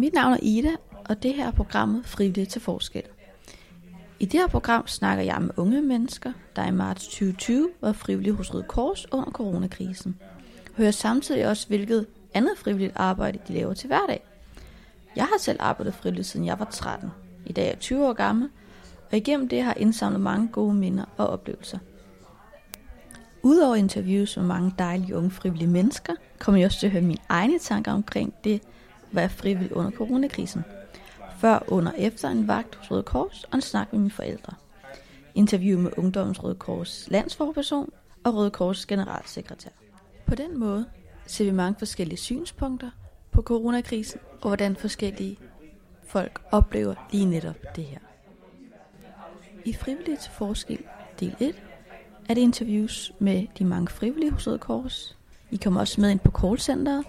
Mit navn er Ida, og det her er programmet Frivillig til Forskel. I det her program snakker jeg med unge mennesker, der i marts 2020 var frivillige hos Røde Kors under coronakrisen. Hører samtidig også, hvilket andet frivilligt arbejde de laver til hverdag. Jeg har selv arbejdet frivilligt siden jeg var 13. I dag er jeg 20 år gammel, og igennem det har jeg indsamlet mange gode minder og oplevelser. Udover interviews med mange dejlige unge frivillige mennesker, kommer jeg også til at høre mine egne tanker omkring det at være frivillig under coronakrisen. Før, under efter en vagt hos Røde Kors og en snak med mine forældre. Interview med Ungdommens Røde Kors landsforperson og Røde Kors generalsekretær. På den måde ser vi mange forskellige synspunkter på coronakrisen og hvordan forskellige folk oplever lige netop det her. I Frivillige til Forskel del 1 er det interviews med de mange frivillige hos Røde Kors. I kommer også med ind på callcenteret,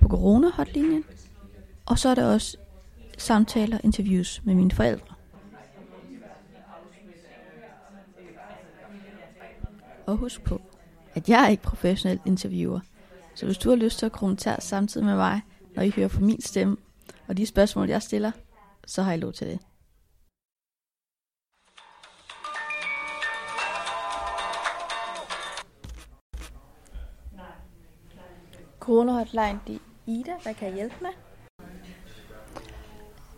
på corona-hotlinjen, og så er der også samtaler og interviews med mine forældre. Og husk på, at jeg er ikke professionel interviewer, så hvis du har lyst til at kommentere samtidig med mig, når I hører på min stemme og de spørgsmål, jeg stiller, så har I lov til det. Corona Hotline, det er Ida. Hvad kan jeg hjælpe med?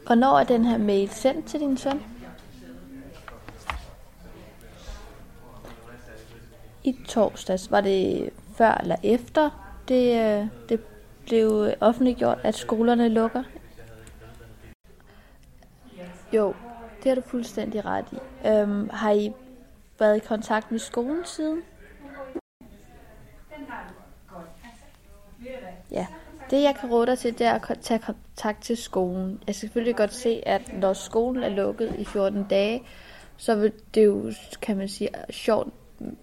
Hvornår er den her mail sendt til din søn? I torsdags. Var det før eller efter det, øh, det blev offentliggjort, at skolerne lukker? Jo, det har du fuldstændig ret i. Øhm, har I været i kontakt med skolen siden? Ja, det jeg kan råde dig til, det er at tage kontakt til skolen. Jeg skal selvfølgelig godt se, at når skolen er lukket i 14 dage, så vil det jo, kan man sige, sjovt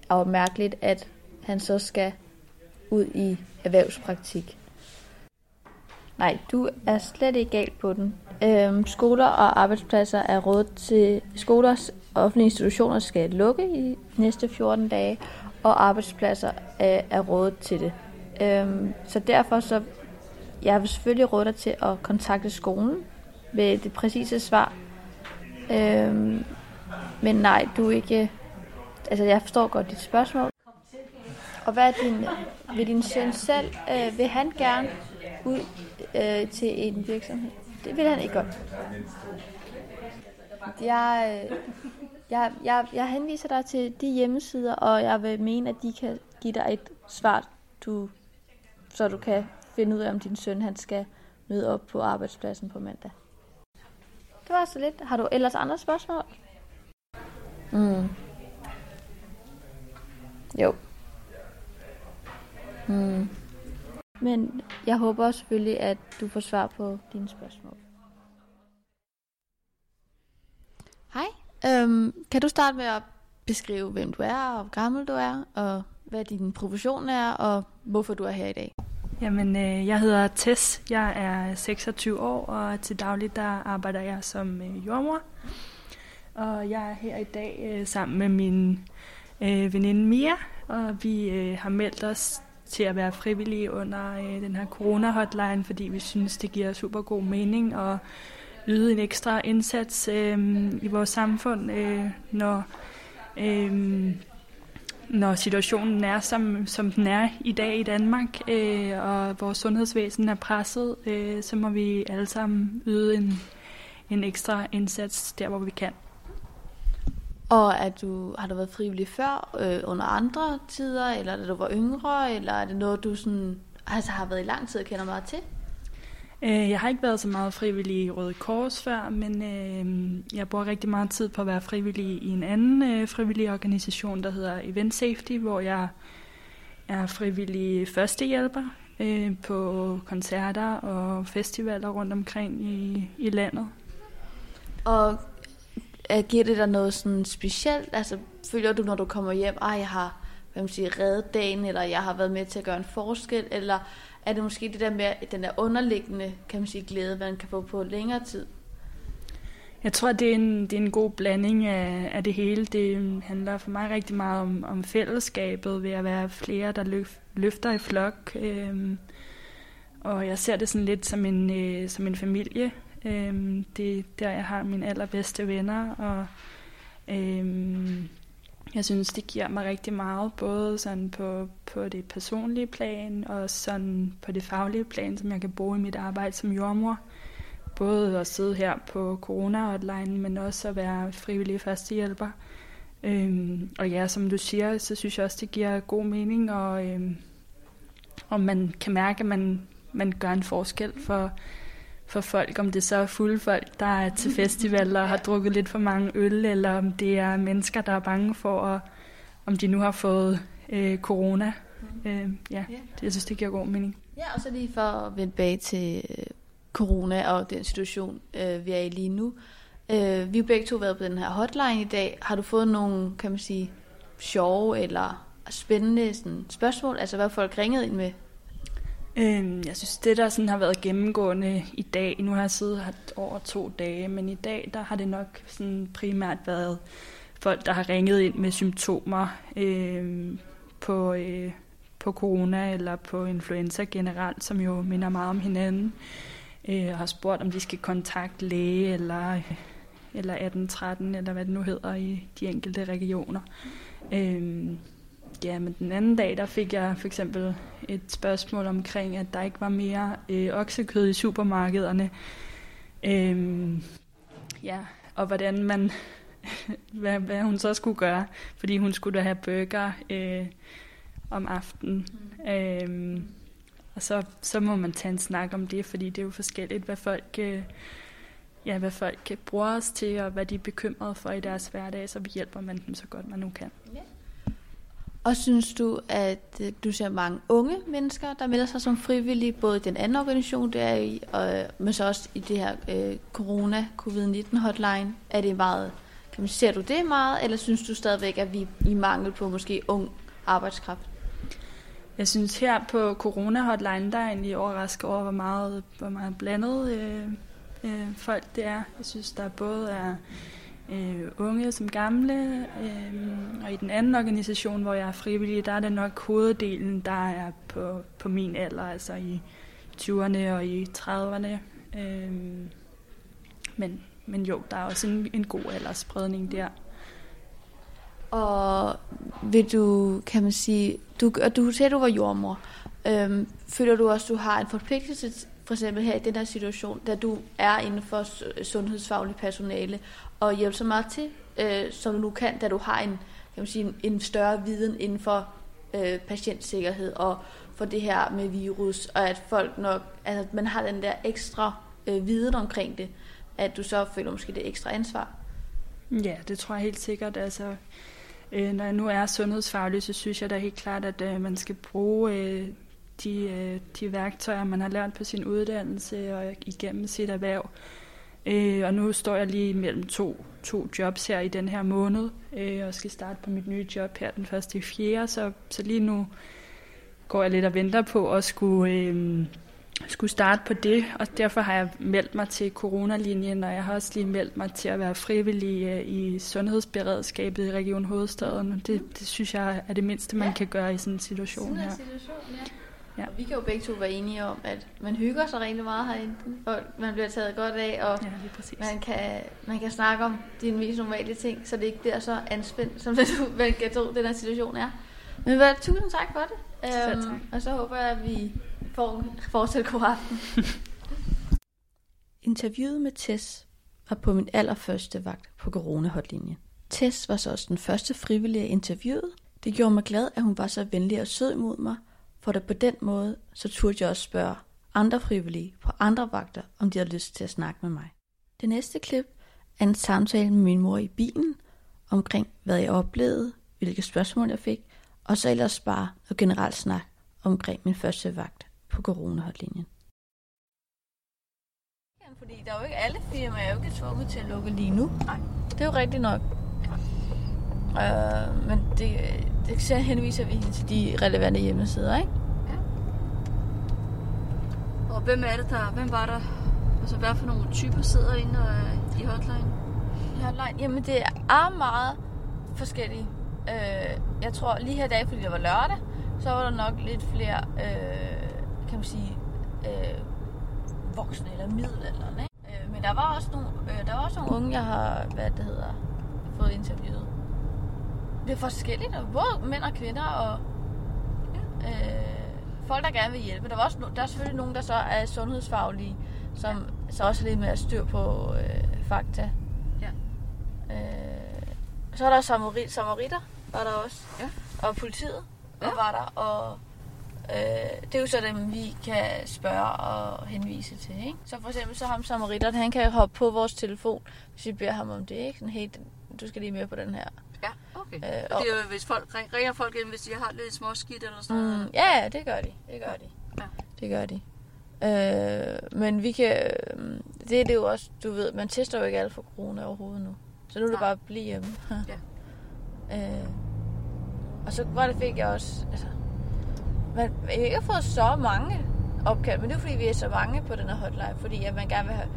og mærkeligt, at han så skal ud i erhvervspraktik. Nej, du er slet ikke galt på den. Øhm, skoler og arbejdspladser er råd til... Skolers offentlige institutioner skal lukke i næste 14 dage, og arbejdspladser er, er råd til det. Øhm, så derfor så... Jeg vil selvfølgelig råde dig til at kontakte skolen med det præcise svar. Øhm, men nej, du er ikke... Altså, jeg forstår godt dit spørgsmål. Og hvad er din... Vil din søn selv... Øh, vil han gerne ud øh, til en virksomhed? Det vil han ikke godt. Jeg, øh, jeg, jeg, jeg henviser dig til de hjemmesider, og jeg vil mene, at de kan give dig et svar, du, så du kan finde ud af, om din søn han skal møde op på arbejdspladsen på mandag. Det var så lidt. Har du ellers andre spørgsmål? Mm. Jo. Mm. Men jeg håber selvfølgelig, at du får svar på dine spørgsmål. Hej. Øhm, kan du starte med at beskrive, hvem du er, og hvor gammel du er, og hvad din profession er, og hvorfor du er her i dag? Jamen, øh, jeg hedder Tess. Jeg er 26 år, og til daglig der arbejder jeg som øh, jordmor. Og jeg er her i dag øh, sammen med min øh, veninde Mia, og vi øh, har meldt os til at være frivillige under øh, den her corona-hotline, fordi vi synes, det giver super god mening at yde en ekstra indsats øh, i vores samfund, øh, når, øh, når situationen er, som, som den er i dag i Danmark, øh, og vores sundhedsvæsen er presset, øh, så må vi alle sammen yde en, en ekstra indsats der, hvor vi kan. Og er du, har du været frivillig før, øh, under andre tider, eller da du var yngre, eller er det noget, du sådan, altså, har været i lang tid og kender meget til? Øh, jeg har ikke været så meget frivillig i Røde Kors før, men øh, jeg bruger rigtig meget tid på at være frivillig i en anden øh, frivillig organisation, der hedder Event Safety, hvor jeg er frivillig førstehjælper øh, på koncerter og festivaler rundt omkring i, i landet. Og øh, giver det dig noget sådan specielt? Altså, føler du, når du kommer hjem, at jeg har hvad man siger, reddet dagen, eller jeg har været med til at gøre en forskel, eller er det måske det der med den der underliggende kan man sige, glæde, man kan få på længere tid? Jeg tror, det er en, det er en god blanding af, af det hele. Det handler for mig rigtig meget om, om fællesskabet ved at være flere, der løf, løfter i flok. Øhm, og jeg ser det sådan lidt som en, øh, som en familie. Øhm, det er der, jeg har mine allerbedste venner, og øhm, jeg synes, det giver mig rigtig meget, både sådan på, på det personlige plan, og sådan på det faglige plan, som jeg kan bruge i mit arbejde som jordmor. Både at sidde her på corona-hotline, men også at være frivillig førstehjælper. Øhm, og ja, som du siger, så synes jeg også, det giver god mening, og, øhm, og man kan mærke, at man, man gør en forskel for, for folk, om det så er fulde folk, der er til festivaler og har drukket lidt for mange øl, eller om det er mennesker, der er bange for, at, om de nu har fået øh, corona. Øh, ja, det, jeg synes, det giver god mening. Ja, og så lige for at vende bag til øh, corona og den situation, øh, vi er i lige nu. Øh, vi har begge to været på den her hotline i dag. Har du fået nogle, kan man sige, sjove eller spændende sådan, spørgsmål? Altså, hvad folk ringede ind med? Øhm, jeg synes, det der sådan har været gennemgående i dag, nu har jeg siddet her over to dage, men i dag, der har det nok sådan primært været folk, der har ringet ind med symptomer øh, på, øh, på corona eller på influenza generelt, som jo minder meget om hinanden. Øh, har spurgt, om de skal kontakte læge eller, eller 1813, eller hvad det nu hedder i de enkelte regioner. Øh, ja, men den anden dag, der fik jeg for eksempel et spørgsmål omkring, at der ikke var mere øh, oksekød i supermarkederne. Øhm, ja, og hvordan man, hvad, hvad hun så skulle gøre, fordi hun skulle da have burger øh, om aftenen. Mm. Øhm, og så, så må man tage en snak om det, fordi det er jo forskelligt, hvad folk, øh, ja, hvad folk bruger os til, og hvad de er bekymrede for i deres hverdag, så vi hjælper man dem så godt man nu kan. Yeah. Og synes du, at øh, du ser mange unge mennesker, der melder sig som frivillige, både i den anden organisation, der er i, og, øh, men så også i det her øh, corona-covid-19-hotline? Er det meget, kan man, ser du det meget, eller synes du stadigvæk, at vi er i mangel på måske ung arbejdskraft? Jeg synes her på corona-hotline, der er egentlig overrasket over, hvor meget, hvor meget blandet øh, øh, folk det er. Jeg synes, der både er øh, unge som gamle. Øh, og i den anden organisation, hvor jeg er frivillig, der er det nok hoveddelen, der er på, på min alder, altså i 20'erne og i 30'erne. Øh, men, men jo, der er også en, en god aldersspredning der. Og vil du, kan man sige, du, du sagde, du var jordmor. Øhm, føler du også, at du har en forpligtelse for eksempel her i den her situation, da du er inden for sundhedsfaglig personale, og hjælpe så meget til, øh, som du nu kan, da du har en, kan man sige, en, en større viden inden for øh, patientsikkerhed og for det her med virus, og at folk nok, altså man har den der ekstra øh, viden omkring det, at du så føler måske det ekstra ansvar. Ja, det tror jeg helt sikkert. Altså, øh, når jeg nu er sundhedsfaglig, så synes jeg da helt klart, at øh, man skal bruge øh, de, øh, de værktøjer, man har lært på sin uddannelse og igennem sit erhverv. Øh, og nu står jeg lige mellem to, to jobs her i den her måned, øh, og skal starte på mit nye job her den første i fjerde, så, så lige nu går jeg lidt og venter på at skulle, øh, skulle starte på det, og derfor har jeg meldt mig til coronalinjen, og jeg har også lige meldt mig til at være frivillig øh, i sundhedsberedskabet i Region Hovedstaden. Det, det synes jeg er det mindste, man kan gøre i sådan en situation her. Situation, ja. Ja. Og vi kan jo begge to være enige om, at man hygger sig rigtig meget herinde, og man bliver taget godt af, og ja, man, kan, man kan snakke om de mest normale ting, så det ikke bliver så anspændt, som det vel kan tro, den her situation er. Men hvad, tusind tak for det. Øhm, tak. Og så håber jeg, at vi får fortsat god aften. Interviewet med Tess var på min allerførste vagt på corona-hotlinjen. Tess var så også den første frivillige interviewet. Det gjorde mig glad, at hun var så venlig og sød mod mig, for det på den måde, så turde jeg også spørge andre frivillige på andre vagter, om de har lyst til at snakke med mig. Det næste klip er en samtale med min mor i bilen, omkring hvad jeg oplevede, hvilke spørgsmål jeg fik, og så ellers bare noget generelt snak omkring min første vagt på coronahotlinjen. Fordi der er jo ikke alle firmaer, er jo ikke tvunget til at lukke lige nu. Nej. Det er jo rigtigt nok. Øh, men det, det så henviser vi til de relevante hjemmesider, ikke? Ja. Og hvem er det der, hvem var der, altså hvad for nogle typer sidder inde i hotline? I hotline? Jamen det er meget forskellige. Øh, jeg tror lige her i dag, fordi det var lørdag, så var der nok lidt flere, øh, kan man sige, øh, voksne eller middelalderne. Ikke? Øh, men der var også nogle, øh, der var også nogle unge, jeg har, hvad det hedder, fået interviewet. Det er forskelligt, og både mænd og kvinder, og øh, folk, der gerne vil hjælpe. Der, var også, der er selvfølgelig nogen, der så er sundhedsfaglige, som så også er lidt mere styr på øh, fakta. Ja. Øh, så er der samari- samaritter, var der også. Ja. Og politiet Ja. ja. var der. Og øh, det er jo så dem, vi kan spørge og henvise til. Ikke? Så for eksempel så ham samaritteren, han kan hoppe på vores telefon, hvis vi beder ham om det. Ikke? Sådan, hey, du skal lige med på den her. Okay. Øh, og det er jo, hvis folk ring- ringer folk ind, hvis de har lidt småskidt eller sådan noget. Mm, ja, ja, det gør de. Det gør de. Ja. Det gør de. Øh, men vi kan... Øh, det er det jo også, du ved, man tester jo ikke alt for corona overhovedet nu. Så nu er det Nej. bare at blive hjemme. Ja. øh, og så var det fik jeg også... Altså, man, jeg har ikke fået så mange opkald, men det er fordi, vi er så mange på den her hotline, fordi at man gerne vil have...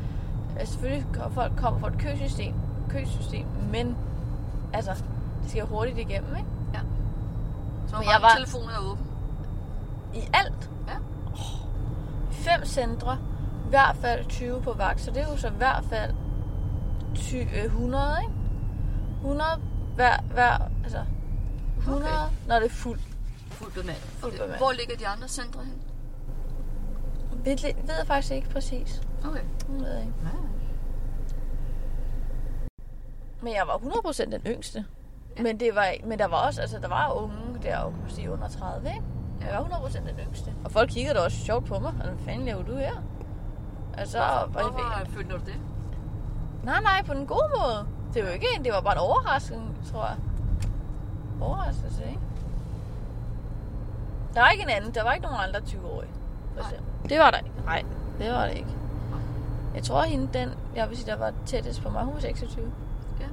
Altså, selvfølgelig folk kommer fra et køsystem, køsystem, men altså, det skal hurtigt igennem, ikke? Så Men mange var- telefoner er åbne. I alt. Ja. Fem centre, i hvert fald 20 på vagt, så det er jo så i hvert fald ty, øh, 100, ikke? 100 hver, hver, altså 100, okay. når det er fuldt. Fuldt bemandet. Okay. bemandet. Hvor ligger de andre centre hen? Det ved jeg faktisk ikke præcis. Okay. Det ved jeg ikke. Ja. Men jeg var 100% den yngste. Men, det var, men der var også, altså der var unge der, jo, kan man sige, under 30, ikke? Jeg var 100% den yngste. Og folk kiggede da også sjovt på mig. Altså, hvad fanden laver du her? Altså, og jeg Hvorfor følte du det? Nej, nej, på den gode måde. Det var jo ikke en, det var bare en overraskelse, tror jeg. Overraskelse, ikke? Der var ikke en anden, der var ikke nogen andre 20-årige. For Nej. eksempel. Det var der ikke. Nej, det var det ikke. Jeg tror, hende, den, jeg vil sige, der var tættest på mig, hun var 26. Ja.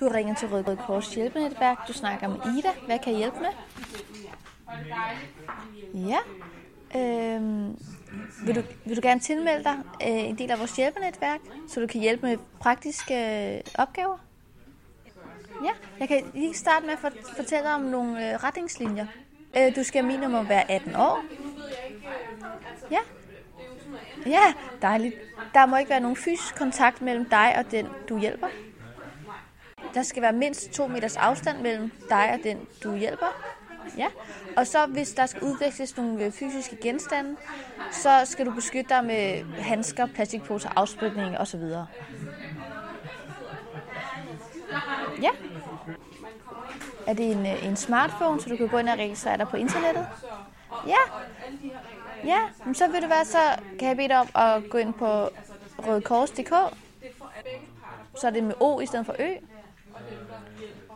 Du har ringet til Røde Kors hjælpenetværk. Du snakker med Ida. Hvad kan jeg hjælpe med? Ja. Øhm, vil, du, vil du gerne tilmelde dig øh, en del af vores hjælpenetværk, så du kan hjælpe med praktiske øh, opgaver? Ja, jeg kan lige starte med at for, fortælle om nogle øh, retningslinjer. Øh, du skal minimum være 18 år. Ja. Ja, dejligt. Der må ikke være nogen fysisk kontakt mellem dig og den, du hjælper. Der skal være mindst to meters afstand mellem dig og den, du hjælper. Ja. Og så hvis der skal udveksles nogle øh, fysiske genstande, så skal du beskytte dig med handsker, plastikposer, afspritning osv. Ja. Er det en, øh, en smartphone, så du kan gå ind og registrere dig på internettet? Ja. Ja, men så vil det være, så kan jeg bede dig om at gå ind på rødkors.dk. Så er det med O i stedet for Ø.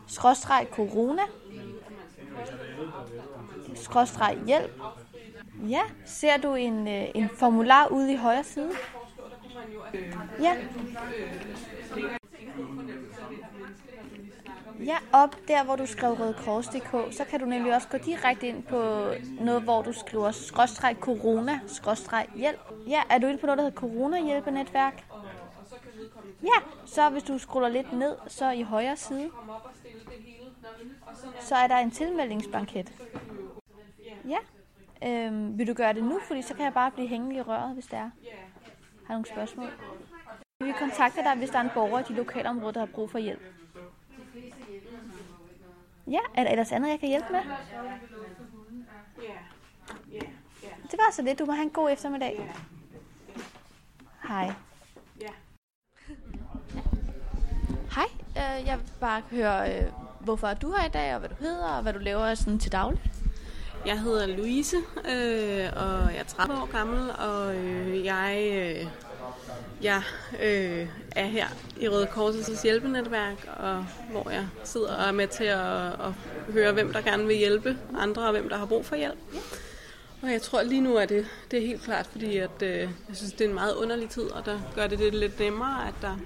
Skråstreg corona. Skråstreg hjælp. Ja, ser du en, øh, en formular ude i højre side? Ja. Ja, op der, hvor du skrev rødkors.dk, så kan du nemlig også gå direkte ind på noget, hvor du skriver skråstreg corona, skråstreg hjælp. Ja, er du inde på noget, der hedder corona hjælpenetværk? Ja, så hvis du scroller lidt ned, så i højre side, så er der en tilmeldingsblanket. Ja, øhm, vil du gøre det nu, fordi så kan jeg bare blive hængende i røret, hvis det er. Har du nogle spørgsmål? Vi kontakter dig, hvis der er en borger i dit lokalområde, der har brug for hjælp. Ja, er der ellers andet, jeg kan hjælpe med? Det var så det. Du må have en god eftermiddag. Hej. Hej, øh, jeg vil bare høre, øh, hvorfor er du her i dag, og hvad du hedder, og hvad du laver sådan til daglig. Jeg hedder Louise, øh, og jeg er 30 år gammel, og øh, jeg, øh, jeg øh, er her i Røde Korsets hjælpenetværk, og hvor jeg sidder og er med til at, at høre, hvem der gerne vil hjælpe andre, og hvem der har brug for hjælp. Og jeg tror lige nu, at det, det er helt klart, fordi at, øh, jeg synes, det er en meget underlig tid, og der gør det det lidt nemmere, at der,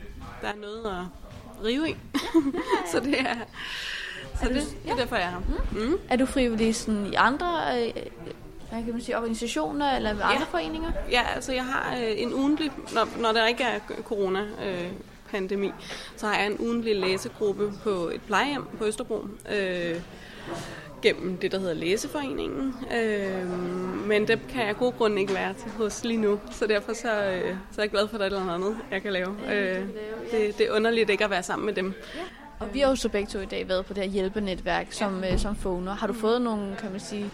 der er noget at rive i. så det er, så det, det er derfor, jeg er her. Mm. Er du frivillig sådan, i andre øh, hvad kan man sige, organisationer eller andre Ja. foreninger? Ja, altså jeg har øh, en ugentlig, når, når der ikke er corona-pandemi, øh, pandemi, så har jeg en ugentlig læsegruppe på et plejehjem på Østerbro. Øh, gennem det, der hedder Læseforeningen. Øh, men det kan jeg af gode grunde ikke være til hos lige nu, så derfor så, øh, så er jeg glad for, at der er noget andet, jeg kan lave. Øh, det, det er underligt ikke at være sammen med dem. Og vi har jo så begge to i dag været på det her hjælpenetværk som, øh, som phoner. Har du fået nogle, kan man sige,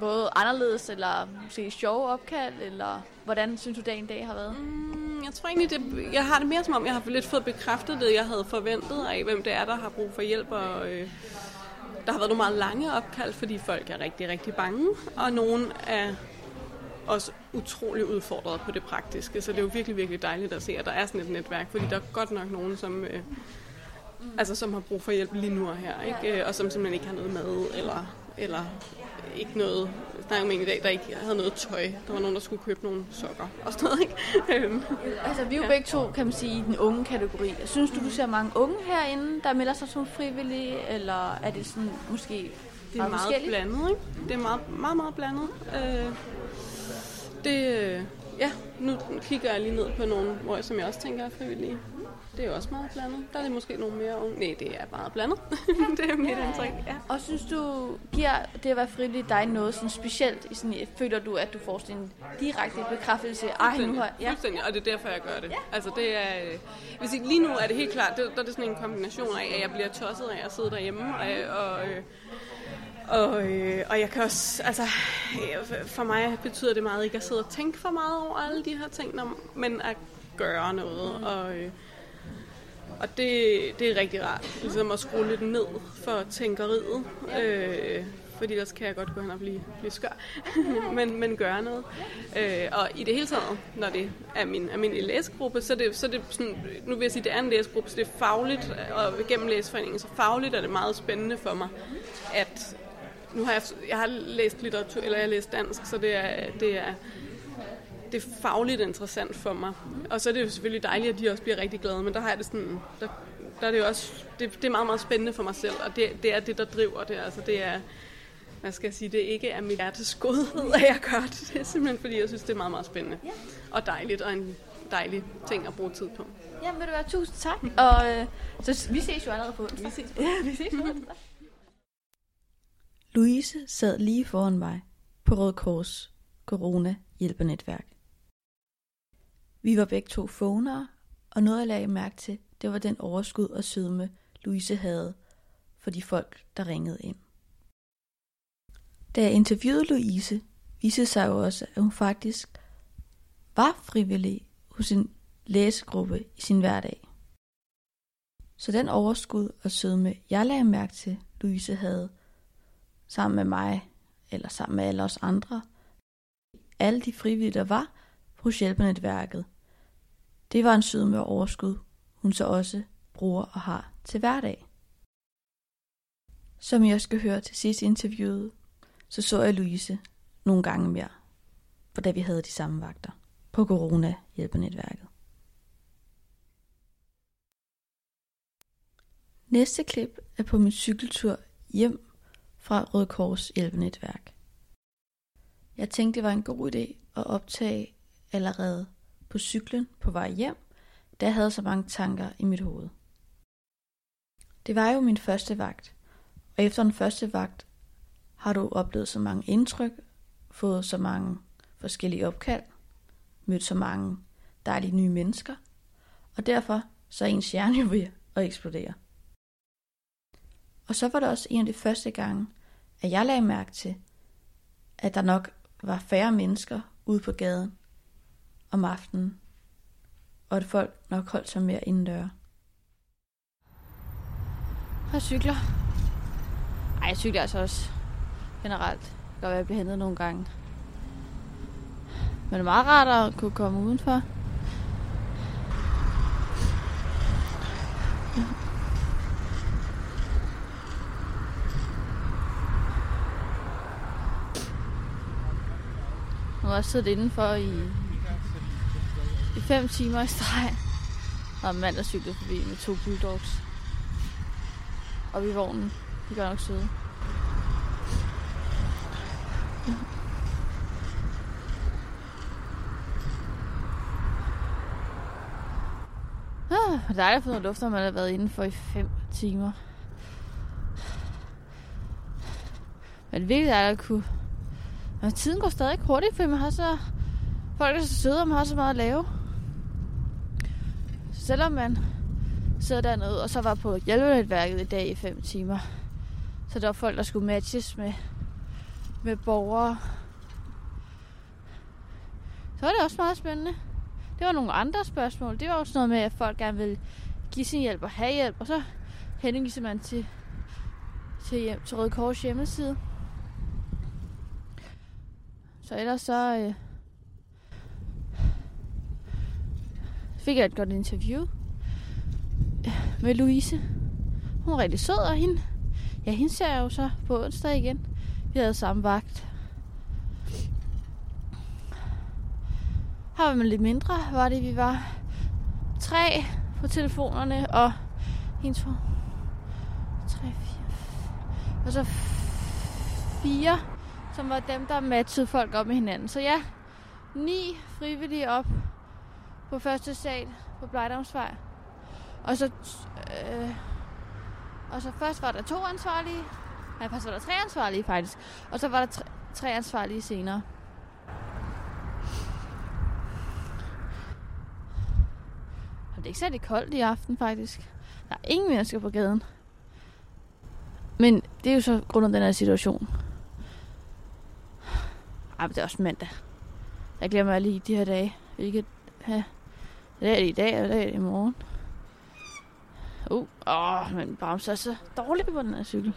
både anderledes eller måske sjove opkald, eller hvordan synes du dagen i dag har været? Mm, jeg tror egentlig, det, jeg har det mere som om, jeg har lidt fået bekræftet det, jeg havde forventet af, hvem det er, der har brug for hjælp. Og, øh, der har været nogle meget lange opkald, fordi folk er rigtig, rigtig bange, og nogen er også utrolig udfordret på det praktiske. Så det er jo virkelig, virkelig dejligt at se, at der er sådan et netværk, fordi der er godt nok nogen, som, øh, altså, som har brug for hjælp lige nu og her, ikke? og som simpelthen ikke har noget mad, eller, eller ikke noget, snakkede med en i dag, der ikke havde noget tøj. Der var nogen, der skulle købe nogle sokker og sådan noget, ikke? Øhm, Altså, vi er jo ja. begge to, kan man sige, i den unge kategori. Synes du, du ser mange unge herinde, der melder sig som frivillige, eller er det sådan måske det er meget forskelligt? blandet, ikke? Det er meget, meget, meget blandet. Øh, det, øh, ja, nu kigger jeg lige ned på nogle, hvor jeg, som jeg også tænker er frivillige. Det er jo også meget blandet. Der er det måske nogle mere unge. Nej, det er meget blandet. det er mit indtryk, ja. Og synes du, giver det at være frivillig dig noget sådan specielt? I sådan, føler du, at du får sådan en direkte bekræftelse? Ej, nu har Ja. Fuldstændig, og det er derfor, jeg gør det. Ja. Altså, det er, øh, hvis ikke, lige nu er det helt klart, det, der er det sådan en kombination af, at jeg bliver tosset af at sidde derhjemme, og, og, øh, og, øh, og jeg kan også, altså, øh, for mig betyder det meget ikke at sidde og tænke for meget over alle de her ting, men at gøre noget, og, øh, og det, det er rigtig rart, ligesom at skrue lidt ned for tænkeriet, øh, fordi ellers kan jeg godt gå hen og blive, blive skør, men, men gøre noget. Øh, og i det hele taget, når det er min almindelige læsegruppe, så er det, så er det sådan, nu vil jeg sige, det er en læsegruppe, så det er fagligt, og gennem læseforeningen, så fagligt er det meget spændende for mig, at nu har jeg, jeg har læst litteratur, eller jeg har læst dansk, så det er, det er, det er fagligt interessant for mig. Og så er det jo selvfølgelig dejligt, at de også bliver rigtig glade, men der har jeg det sådan, der, der er det jo også, det, det er meget, meget spændende for mig selv, og det, det er det, der driver det. Altså det er, hvad skal jeg sige, det ikke er mit hjertes godhed, at jeg gør det. Det er simpelthen, fordi jeg synes, det er meget, meget spændende. Og dejligt, og en dejlig ting at bruge tid på. Jamen, vil du være tusind tak. Og øh, så vi ses jo allerede på onsdag. Vi ses på, ja, vi ses på onsdag. Louise sad lige foran mig på Røde Kors Corona hjælpernetværk. Vi var begge to phonere, og noget jeg lagde mærke til, det var den overskud og sødme, Louise havde for de folk, der ringede ind. Da jeg interviewede Louise, viste sig jo også, at hun faktisk var frivillig hos en læsegruppe i sin hverdag. Så den overskud og sødme, jeg lagde mærke til, Louise havde, sammen med mig, eller sammen med alle os andre, alle de frivillige, der var hos hjælpernetværket, det var en syd med overskud, hun så også bruger og har til hverdag. Som jeg skal høre til sidst interviewet, så så jeg Louise nogle gange mere, for da vi havde de samme vagter på Corona hjælpernetværket. Næste klip er på min cykeltur hjem fra Røde Kors hjælpenetværk. Jeg tænkte, det var en god idé at optage allerede på cyklen på vej hjem, da jeg havde så mange tanker i mit hoved. Det var jo min første vagt, og efter den første vagt har du oplevet så mange indtryk, fået så mange forskellige opkald, mødt så mange dejlige nye mennesker, og derfor så er ens hjerne jo ved at eksplodere. Og så var det også en af de første gange, at jeg lagde mærke til, at der nok var færre mennesker ude på gaden om aftenen, og at folk nok holdt sig mere indendør. Jeg cykler. Ej, jeg cykler altså også generelt. Det kan godt være, jeg bliver hentet nogle gange. Men det er meget rart at kunne komme udenfor. Nu har jeg siddet indenfor i, i fem timer i streg. Og en mand, der cyklede forbi med to bulldogs. Og vi i vognen. De gør nok søde. Ah, det er dejligt at få noget luft, når man har været indenfor i 5 timer. Men virkelig er at kunne... Men tiden går stadig hurtigt, fordi man har så... Folk er så søde, og man har så meget at lave. Selvom man sidder dernede, og så var på hjælpenetværket i dag i 5 timer. Så der var folk, der skulle matches med, med borgere. Så var det også meget spændende. Det var nogle andre spørgsmål. Det var også noget med, at folk gerne vil give sin hjælp og have hjælp. Og så henviser man til, til, hjem, til Røde Kors hjemmeside. Så ellers så øh, fik jeg et godt interview med Louise. Hun er rigtig sød, og hende, ja, hende ser jeg jo så på onsdag igen. Vi havde samme vagt. Her var man lidt mindre, var det, vi var tre på telefonerne, og en, to, tre, fire, og så fire, som var dem, der matchede folk op med hinanden. Så ja, ni frivillige op på første sal på Blejdomsvej. Og så, øh, og så først var der to ansvarlige. Nej, først var der tre ansvarlige faktisk. Og så var der tre, tre ansvarlige senere. Og det er ikke særlig koldt i aften faktisk. Der er ingen mennesker på gaden. Men det er jo så grund af den her situation. Ej, men det er også mandag. Jeg glemmer lige de her dage. Hvilket ja, det er det i dag, og det er det i morgen. Uh, åh, men bremser er så dårligt på den her cykel.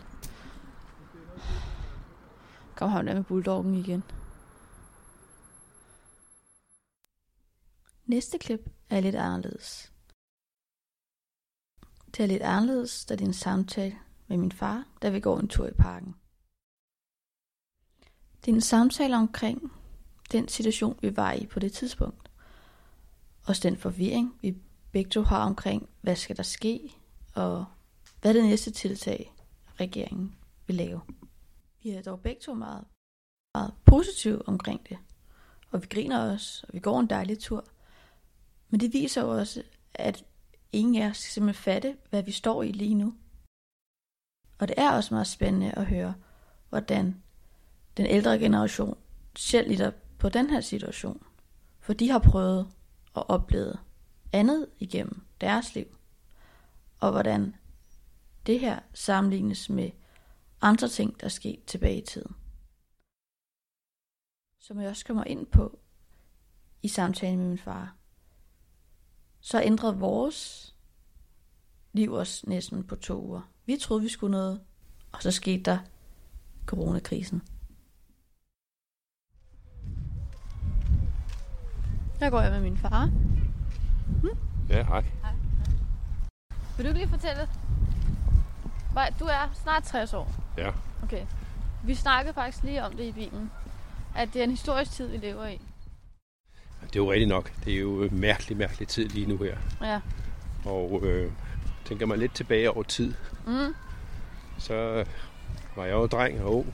Kom ham der med bulldoggen igen. Næste klip er lidt anderledes. Det er lidt anderledes, da det er en samtale med min far, da vi går en tur i parken. Det er en samtale omkring den situation, vi var i på det tidspunkt. Også den forvirring, vi begge to har omkring, hvad skal der ske, og hvad er det næste tiltag, regeringen vil lave. Vi er dog begge to meget, meget positive omkring det. Og vi griner også, og vi går en dejlig tur. Men det viser jo også, at ingen af os skal simpelthen fatte, hvad vi står i lige nu. Og det er også meget spændende at høre, hvordan den ældre generation selv lider på den her situation. For de har prøvet og oplevet andet igennem deres liv. Og hvordan det her sammenlignes med andre ting, der skete tilbage i tiden. Som jeg også kommer ind på i samtalen med min far, så ændrede vores liv os næsten på to uger. Vi troede, vi skulle noget, og så skete der coronakrisen. Der går jeg med min far. Hm? Ja, hej. hej. Vil du ikke lige fortælle? Du er snart 60 år. Ja. Okay. Vi snakkede faktisk lige om det i bilen. At det er en historisk tid, vi lever i. Det er jo rigtigt nok. Det er jo en mærkelig, mærkelig tid lige nu her. Ja. Og øh, tænker man lidt tilbage over tid, mm. så var jeg jo dreng og ung,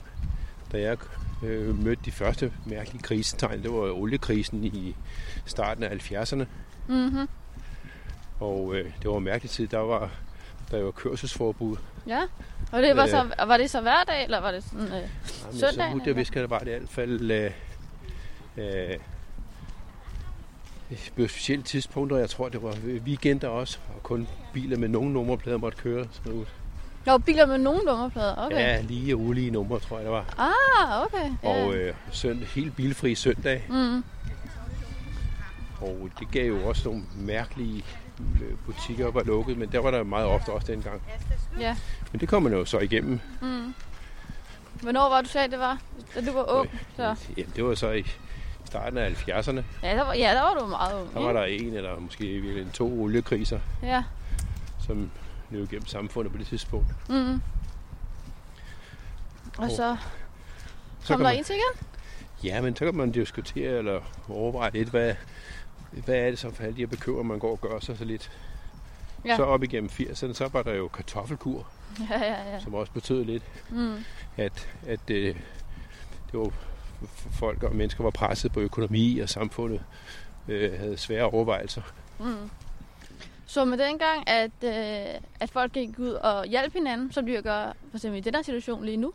da jeg øh, mødte de første mærkelige krisetegn. Det var oliekrisen i starten af 70'erne. Mm-hmm. Og øh, det var en mærkelig tid. Der var, der var kørselsforbud. Ja, og det var, øh, så, var det så hver dag, eller var det sådan øh, søndag? Så det vidt jeg var det i hvert fald øh, øh, på specielle tidspunkter. Jeg tror, det var weekender også, og kun biler med nogen nummerplader måtte køre. Så Jo, biler med nogen nummerplader, okay. Ja, lige og ulige numre, tror jeg, det var. Ah, okay. Og øh, søndag, helt bilfri søndag. Mm. Og det gav jo også nogle mærkelige øh, butikker var lukket, men der var der meget ofte også dengang. Ja. Men det kom man jo så igennem. Mm. Hvornår var du sagde, det var? Da du var ung? Så. Ja, det var så i starten af 70'erne. Ja, der var, ja, der var du meget ung. Der var der en eller måske virkelig to oliekriser, ja. som løb igennem samfundet på det tidspunkt. Mm. Og så kom så der man, en til igen? Ja, men så kan man diskutere eller overveje lidt, hvad, hvad er det så for alle de her bekymringer, man går og gør sig så lidt. Ja. Så op igennem 80'erne, så var der jo kartoffelkur, ja, ja, ja. som også betød lidt, mm. at, at øh, det var folk og mennesker var presset på økonomi, og samfundet øh, havde svære overvejelser. Mm. Så med dengang, at, øh, at folk gik ud og hjalp hinanden, som de gør for eksempel i den her situation lige nu,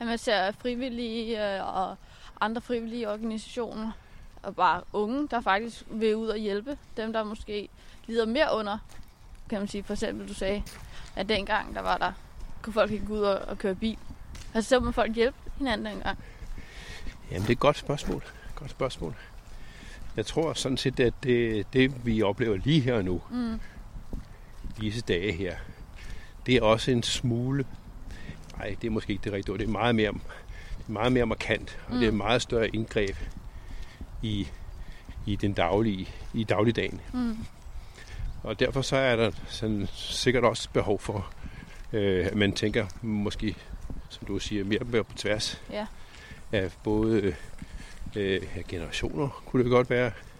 at man ser frivillige øh, og andre frivillige organisationer, og bare unge, der faktisk vil ud og hjælpe dem, der måske lider mere under, kan man sige. For eksempel, du sagde, at dengang, der var der, kunne folk ikke gå ud og, og køre bil. Altså, så må folk hjælpe hinanden dengang. Jamen, det er et godt spørgsmål. Godt spørgsmål. Jeg tror sådan set, at det, det vi oplever lige her og nu, mm. Disse dage her, det er også en smule, nej, det er måske ikke det rigtige ord, det er meget mere, det er meget mere markant, og mm. det er et meget større indgreb i, i den daglige, i dagligdagen. Mm. Og derfor så er der sådan, sikkert også behov for, øh, at man tænker måske, som du siger, mere, mere på tværs ja. af både øh, generationer, kunne det godt være, øh,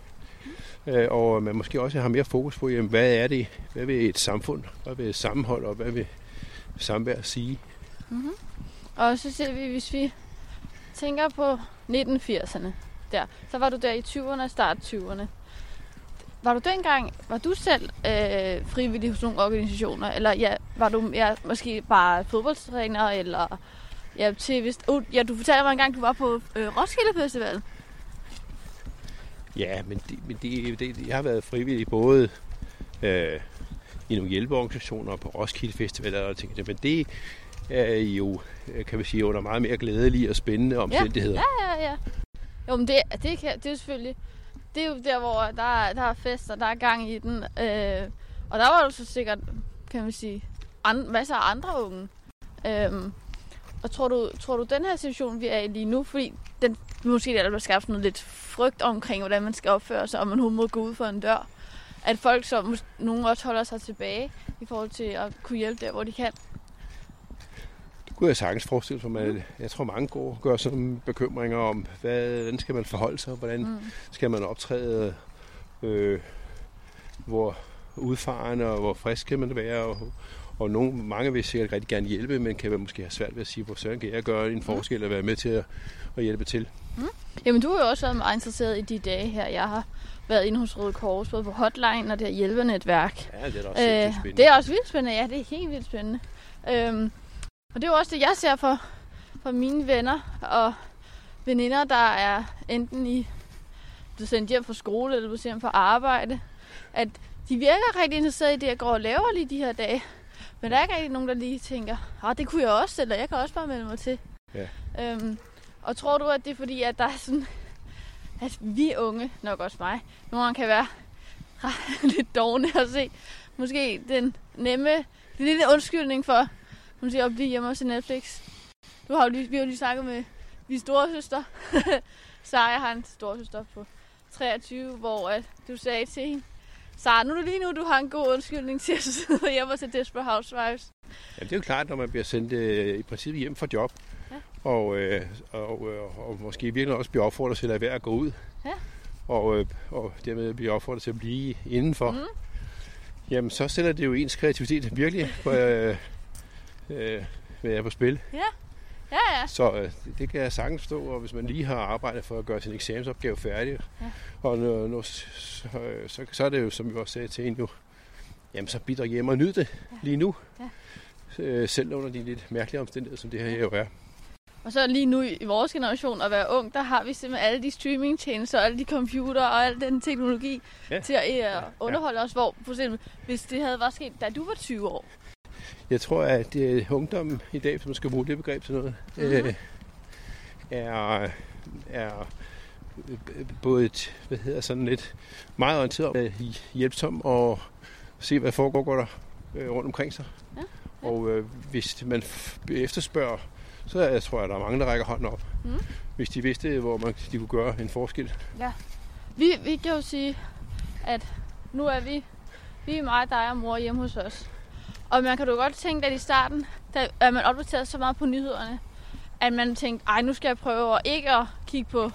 Øh, og øh, man måske også har mere fokus på, jamen, hvad er det, hvad vil et samfund, hvad vil et sammenhold, og hvad vil samvær sige. Mm-hmm. Og så ser vi, hvis vi tænker på 1980'erne, der, så var du der i 20'erne og start 20'erne. Var du dengang, var du selv øh, frivillig hos nogle organisationer, eller ja, var du ja, måske bare fodboldtræner, eller ja, til, hvis, uh, oh, ja, du fortalte mig engang, du var på øh, Roskilde Festival. Ja, men, det, men det, det, jeg har været frivillig både øh, i nogle hjælpeorganisationer på Roskilde Festival og ting, men det er jo, øh, kan vi sige, under meget mere glædelige og spændende omstændigheder. Ja, ja, ja. Jo, men det, det, kan, det er selvfølgelig, det er jo der, hvor der, der er fest, og der er gang i den. Øh, og der var jo så sikkert, kan man sige, and, masser af andre unge. Øh, og tror du, tror du, den her situation, vi er i lige nu, fordi den, måske der bliver skabt noget lidt frygt omkring, hvordan man skal opføre sig, og man må gå ud for en dør, at folk, som nogen også holder sig tilbage i forhold til at kunne hjælpe der, hvor de kan? Det kunne jeg sagtens forestille sig, men jeg tror mange går gør sådan bekymringer om, hvad, hvordan skal man forholde sig, hvordan mm. skal man optræde, øh, hvor udfarende og hvor frisk kan man være, og, og nogen, mange vil sikkert rigtig gerne hjælpe, men kan måske have svært ved at sige, hvor søren kan jeg gøre en forskel og være med til at, at hjælpe til. Mm. Jamen, du har jo også været meget interesseret i de dage her. Jeg har været inde hos Røde Kors, både på hotline og det her hjælpenetværk. Ja, det er også øh, spændende. Det er også vildt spændende, ja, det er helt vildt spændende. Øhm, og det er jo også det, jeg ser for, for mine venner og veninder, der er enten i du sendt hjem fra skole, eller du sendt hjem fra arbejde, at de virker rigtig interesserede i det, jeg går og laver lige de her dage. Men der er ikke rigtig nogen, der lige tænker, ah, det kunne jeg også, eller jeg kan også bare melde mig til. Ja. Øhm, og tror du, at det er fordi, at der er sådan, at vi unge, nok også mig, nogle gange kan være lidt dogne at se, måske den nemme, den lille undskyldning for, måske at blive hjemme hos Netflix. Du har jo lige, vi har jo lige snakket med min storesøster. Sara har en storesøster på 23, hvor at du sagde til hende, så nu er det lige nu, du har en god undskyldning til at sidde hjemme og se Desperate Housewives. Ja, det er jo klart, når man bliver sendt øh, i princippet hjem fra job, ja. og, øh, og, øh, og måske virkelig også bliver opfordret til at være at gå ud, ja. og, øh, og dermed bliver opfordret til at blive indenfor, mm. jamen så sætter det jo ens kreativitet virkelig på, øh, øh, være på spil. Ja. Ja, ja. Så øh, det kan jeg sagtens stå, og hvis man lige har arbejdet for at gøre sin eksamensopgave færdig, ja. og nu, nu, så, så, så er det jo, som jeg også sagde til en jo, jamen så bidrag hjem og nyd det ja. lige nu. Ja. Øh, selv under de lidt mærkelige omstændigheder, som det her jo er. Og så lige nu i vores generation at være ung, der har vi simpelthen alle de streamingtjenester, alle de computer og al den teknologi ja. til at uh, underholde ja. os. Hvor for eksempel, hvis det havde været sket, da du var 20 år, jeg tror, at det ungdommen i dag, som skal bruge det begreb til noget, mm-hmm. øh, er, er både et, hvad hedder sådan lidt meget orienteret om øh, hjælpsom og se, hvad foregår går der øh, rundt omkring sig. Ja, ja. Og øh, hvis man efterspørger, så jeg tror jeg, der er mange, der rækker hånden op. Mm. Hvis de vidste, hvor man, de kunne gøre en forskel. Ja. Vi, vi kan jo sige, at nu er vi, vi er mig, dig og mor hjemme hos os. Og man kan jo godt tænke, at i starten, da er man opdateret så meget på nyhederne, at man tænkte, ej, nu skal jeg prøve at ikke at kigge på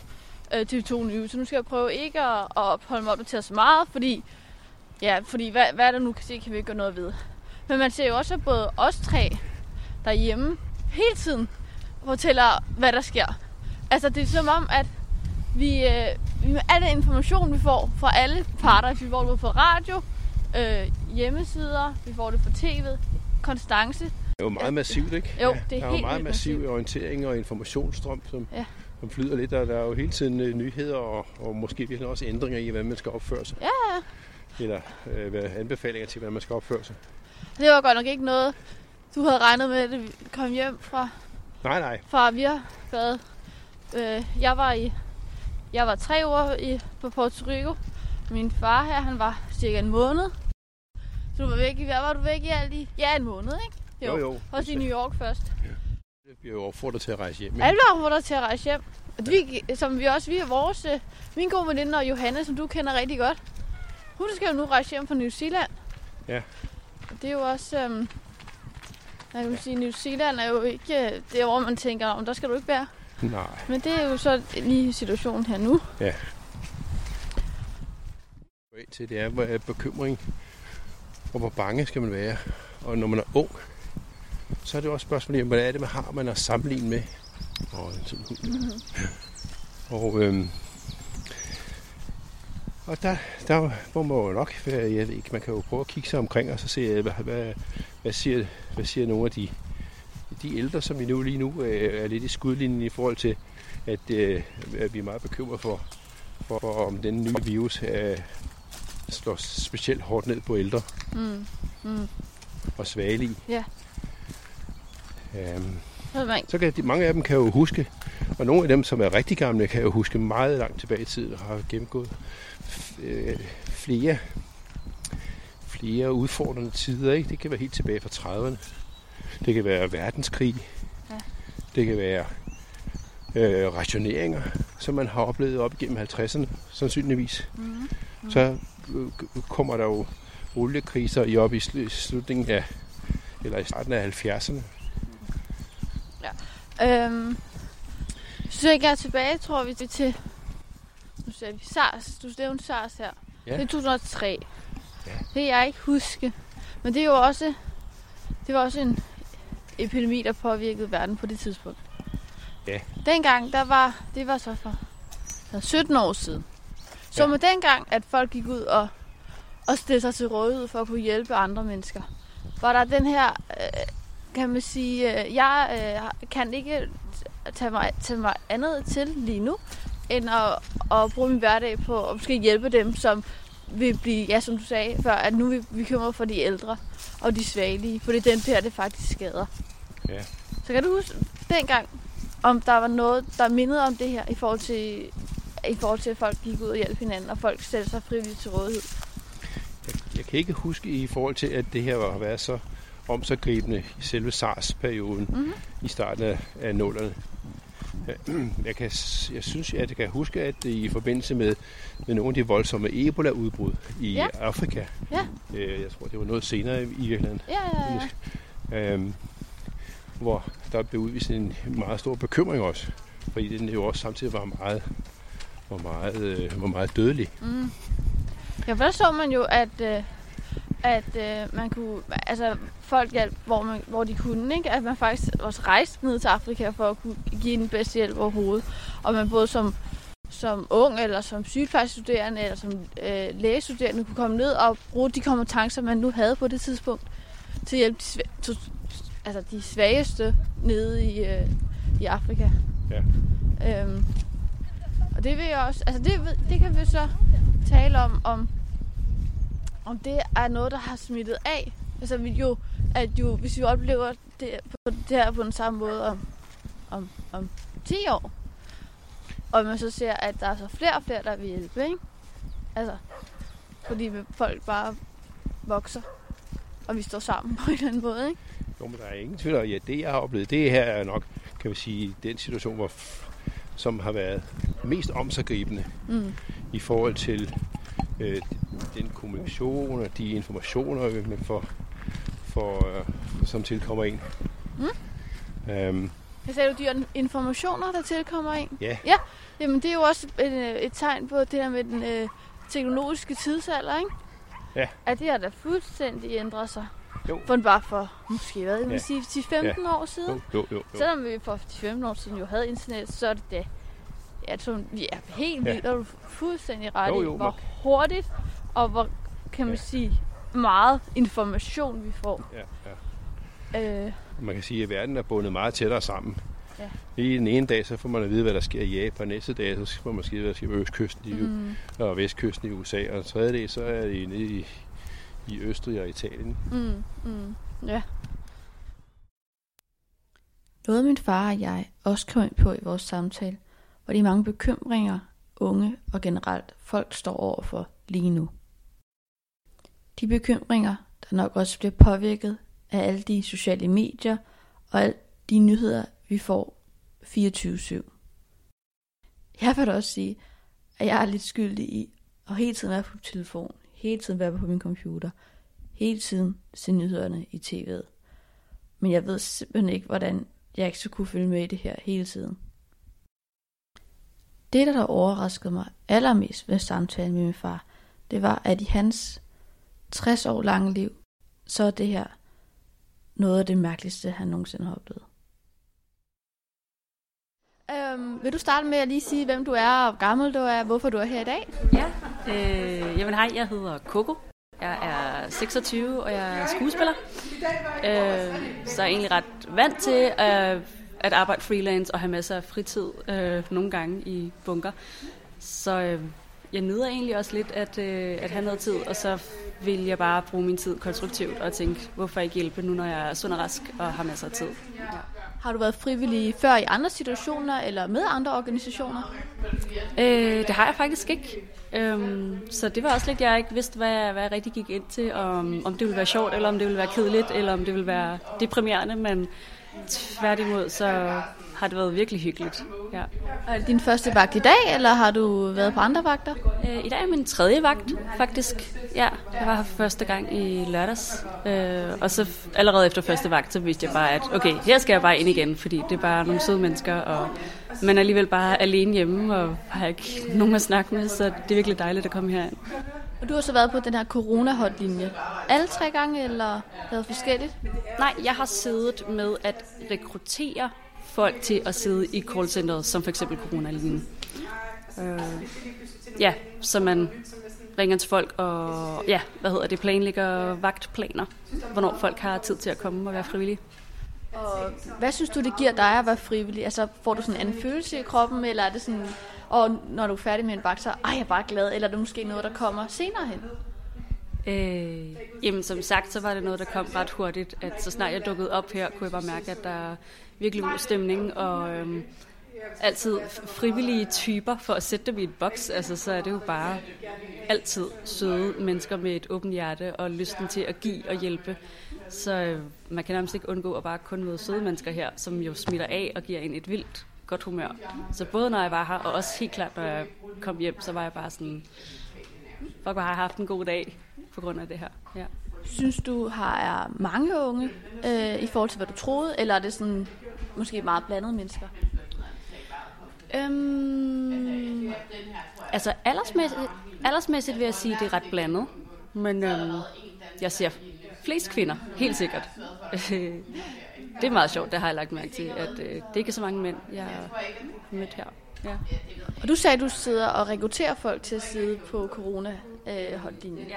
øh, TV2 News, så nu skal jeg prøve ikke at, at holde mig opdateret så meget, fordi, ja, fordi hvad, hvad der nu kan se, kan vi ikke gøre noget ved. Men man ser jo også, at både os tre derhjemme hele tiden fortæller, hvad der sker. Altså, det er som om, at vi, øh, vi med al den information, vi får fra alle parter, vi får på radio, øh, hjemmesider, vi får det på tv, konstance. er jo meget massivt, ikke? Jo, det er der er jo helt meget vildt massiv massivt. orientering og informationsstrøm, som, Ja. som flyder lidt, og der er jo hele tiden øh, nyheder og, og måske virkelig også ændringer i, hvordan man skal opføre sig. Ja, ja. Eller øh, hvad- anbefalinger til, hvordan man skal opføre sig. Det var godt nok ikke noget, du havde regnet med, at vi kom hjem fra, Nej, nej. fra vi har været. Øh, jeg var i jeg var tre uger i, på Puerto Rico. Min far her, han var cirka en måned. Så du var væk i, hvad var du væk i alt i? Ja, en måned, ikke? Jo, jo. Også i New York først. Det bliver jo opfordret til at rejse hjem. ikke? Alle var der til at rejse hjem. Og vi, som vi også, vi er vores, øh, min gode veninde og Johanne, som du kender rigtig godt. Hun skal jo nu rejse hjem fra New Zealand. Ja. Og det er jo også, øhm, jeg kan sige, New Zealand er jo ikke øh, det, hvor man tænker, om der skal du ikke være. Nej. Men det er jo så lige situationen her nu. Ind til, det er, hvor er bekymring, og hvor bange skal man være. Og når man er ung, så er det også et spørgsmål om, hvad er det, man har, man at sammenligne med. Og, sådan, Mhm. og, øhm, og der, der må man jo nok, jeg ved ikke, man kan jo prøve at kigge sig omkring og så se, hvad, hvad, hvad, siger, hvad siger nogle af de, de ældre, som vi nu lige nu øh, er lidt i skudlinjen i forhold til, at, øh, at vi er meget bekymrede for, for, for om den nye virus øh, slår specielt hårdt ned på ældre Mm. Mm. og svagelige. Ja. Øhm, Så kan de, mange af dem kan jo huske, og nogle af dem, som er rigtig gamle, kan jo huske meget langt tilbage i tiden og har gennemgået øh, flere, flere udfordrende tider. Ikke? Det kan være helt tilbage fra 30'erne. Det kan være verdenskrig. Ja. Det kan være øh, rationeringer, som man har oplevet op igennem 50'erne, sandsynligvis. mm. Så kommer der jo oliekriser i op i sl- slutningen af, eller i starten af 70'erne. Øhm, så jeg er tilbage, tror vi, til... Nu ser vi SARS. Du nævnte SARS her. Ja. Det er 2003. Ja. Det kan jeg ikke huske. Men det er jo også... Det var også en epidemi, der påvirkede verden på det tidspunkt. Ja. Dengang, der var... Det var så for det var 17 år siden. Så Ja. med dengang, at folk gik ud og, og stillede sig til rådighed for at kunne hjælpe andre mennesker, var der den her, øh, kan man sige, øh, jeg øh, kan ikke tage mig, tage mig andet til lige nu, end at, at bruge min hverdag på at måske hjælpe dem, som vil blive, ja, som du sagde før, at nu er vi bekymret for de ældre og de svagelige, for det er den der, det faktisk skader. Ja. Så kan du huske dengang, om der var noget, der mindede om det her, i forhold til, i forhold til at folk gik ud og hjalp hinanden, og folk stillede sig frivilligt til rådighed? Jeg kan ikke huske i forhold til, at det her har været så omsaggribende i selve SARS-perioden Mhm. i starten af, af nullerne. Jeg, kan, jeg synes, at jeg kan huske, at i forbindelse med, med nogle af de voldsomme Ebola-udbrud i Ja. Afrika, Ja. øh, jeg tror, det var noget senere i virkeligheden, Ja, ja, ja. øhm, hvor der blev udvist en meget stor bekymring også, fordi den jo også samtidig var meget, var meget, øh, var meget dødelig. Mm. Ja, for der så man jo, at, øh, at øh, man kunne, altså folk hjalp, hvor, man, hvor de kunne, ikke? At man faktisk også rejste ned til Afrika for at kunne give den bedste hjælp overhovedet. Og man både som, som ung, eller som sygeplejestuderende, eller som øh, lægestuderende kunne komme ned og bruge de kompetencer, man nu havde på det tidspunkt, til at hjælpe de, sva- to, altså de svageste nede i, øh, i Afrika. Ja. Øhm, og det vil jeg også, altså det, det kan vi så tale om, om, om det er noget, der har smittet af. Altså vi jo, at jo, hvis vi oplever det, på, det her på den samme måde om, om, om 10 år, og man så ser, at der er så flere og flere, der vil hjælpe, ikke? Altså, fordi folk bare vokser, og vi står sammen på en eller anden måde, ikke? Jo, men der er ingen tvivl om, ja, det jeg har oplevet, det her er nok, kan vi sige, den situation, hvor, som har været mest omsaggribende Mm. i forhold til øh, den kommunikation og de informationer, øh, man får, får, øh, som tilkommer en. Mm. Øhm, Hvad sagde du, de informationer, der tilkommer en? ja, Jamen, det er jo også et, et tegn på det der med den øh, teknologiske tidsalder, ikke? Ja. At det har da fuldstændig ændret sig. Jo. For bare for, måske hvad, jeg Ja. sige, 10-15 år siden. jo, jo, jo, jo. Selvom vi for 10-15 år siden jo havde internet, så er det da, ja, så vi er helt Ja. vildt, og du er fuldstændig ret Jo, i, jo, hvor men- hurtigt, og hvor, kan man Ja. sige, meget information vi får. Ja, ja. Øh, Og man kan sige, at verden er bundet meget tættere sammen. Ja. Lige den ene dag, så får man at vide, hvad der sker i Japan. Næste dag, så får man at vide, hvad der sker på østkysten i, mm. og vestkysten i USA. Og den tredje dag, så er det nede i, i Østrig og Italien. mm, mm, ja. Noget min far og jeg også kom ind på i vores samtale, var de mange bekymringer, unge og generelt folk står overfor lige nu. De bekymringer, der nok også bliver påvirket af alle de sociale medier og alle de nyheder, vi får 24-7. Jeg vil da også sige, at jeg er lidt skyldig i at hele tiden være på telefon, hele tiden være på min computer, hele tiden se nyhederne i tv'et. Men jeg ved simpelthen ikke, hvordan jeg ikke skulle kunne følge med i det her hele tiden. Det, der, der overraskede mig allermest ved samtalen med min far, det var, at i hans 60 år lange liv, så er det her noget af det mærkeligste, han nogensinde har oplevet. Øhm, vil du starte med at lige sige, hvem du er, og hvor gammel du er, hvorfor du er her i dag? Ja, øh, jamen hej, jeg hedder Coco. Jeg er 26, og jeg er skuespiller. Øh, så er jeg egentlig ret vant til at, at arbejde freelance og have masser af fritid øh, nogle gange i bunker. Så øh, jeg nyder egentlig også lidt at, øh, at have noget tid, og så vil jeg bare bruge min tid konstruktivt og tænke, hvorfor ikke hjælpe nu, når jeg er sund og rask og har masser af tid. Ja. Har du været frivillig før i andre situationer, eller med andre organisationer? Øh, det har jeg faktisk ikke. Øhm, så det var også lidt, jeg ikke vidste, hvad jeg, hvad jeg rigtig gik ind til. Om, om det ville være sjovt, eller om det ville være kedeligt, eller om det ville være deprimerende. Men tværtimod, så har det været virkelig hyggeligt. Ja. Er det din første vagt i dag, eller har du været på andre vagter? Øh, I dag er min tredje vagt, faktisk. Ja, jeg var her første gang i lørdags. Øh, og så allerede efter første vagt, så vidste jeg bare, at okay, her skal jeg bare ind igen, fordi det er bare nogle søde mennesker, og man er alligevel bare alene hjemme, og har ikke nogen at snakke med, så det er virkelig dejligt at komme herind. Og du har så været på den her corona-hotlinje. Alle tre gange, eller været forskelligt? Nej, jeg har siddet med at rekruttere folk til at sidde i callcenteret, som for eksempel corona-linjen. Øh, ja, så man ringer til folk og ja, hvad hedder det, planlægger vagtplaner, hvornår folk har tid til at komme og være frivillige. Og hvad synes du, det giver dig at være frivillig? Altså, får du sådan en anden følelse i kroppen, eller er det sådan, og når du er færdig med en vagt, så ej, jeg er bare glad, eller er det måske noget, der kommer senere hen? Øh, jamen som sagt, så var det noget, der kom ret hurtigt, at så snart jeg dukkede op her, kunne jeg bare mærke, at der virkelig god stemning, og øhm, altid frivillige typer for at sætte dem i et boks, altså så er det jo bare altid søde mennesker med et åbent hjerte og lysten til at give og hjælpe. Så øh, man kan nærmest ikke undgå at bare kun møde søde mennesker her, som jo smitter af og giver en et vildt godt humør. Så både når jeg var her, og også helt klart, når jeg kom hjem, så var jeg bare sådan, fuck, hvor har jeg haft en god dag på grund af det her. Ja. Synes du, har er mange unge øh, i forhold til, hvad du troede, eller er det sådan måske meget blandede mennesker? Øhm, altså aldersmæssigt, aldersmæssigt vil jeg sige, at det er ret blandet. Men øhm, jeg ser flest kvinder, helt sikkert. det er meget sjovt, det har jeg lagt mærke til, at øh, det er ikke så mange mænd, jeg har mødt her. Ja. Og du sagde, at du sidder og rekrutterer folk til at sidde på corona-hotlinjen.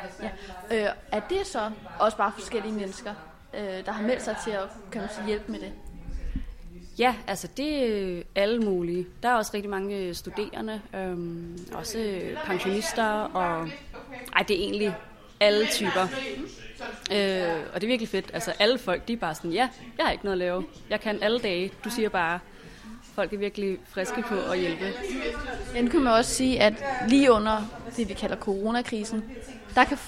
Ja. Øh, er det så også bare forskellige mennesker, øh, der har meldt sig til at kan man sige, hjælpe med det? Ja, altså det er øh, alle mulige. Der er også rigtig mange øh, studerende, øhm, også øh, pensionister, og ej, det er egentlig alle typer. Øh, og det er virkelig fedt. Altså alle folk, de er bare sådan, ja, jeg har ikke noget at lave. Jeg kan alle dage. Du siger bare, folk er virkelig friske på at hjælpe. Men kan man også sige, at lige under det, vi kalder coronakrisen, der kan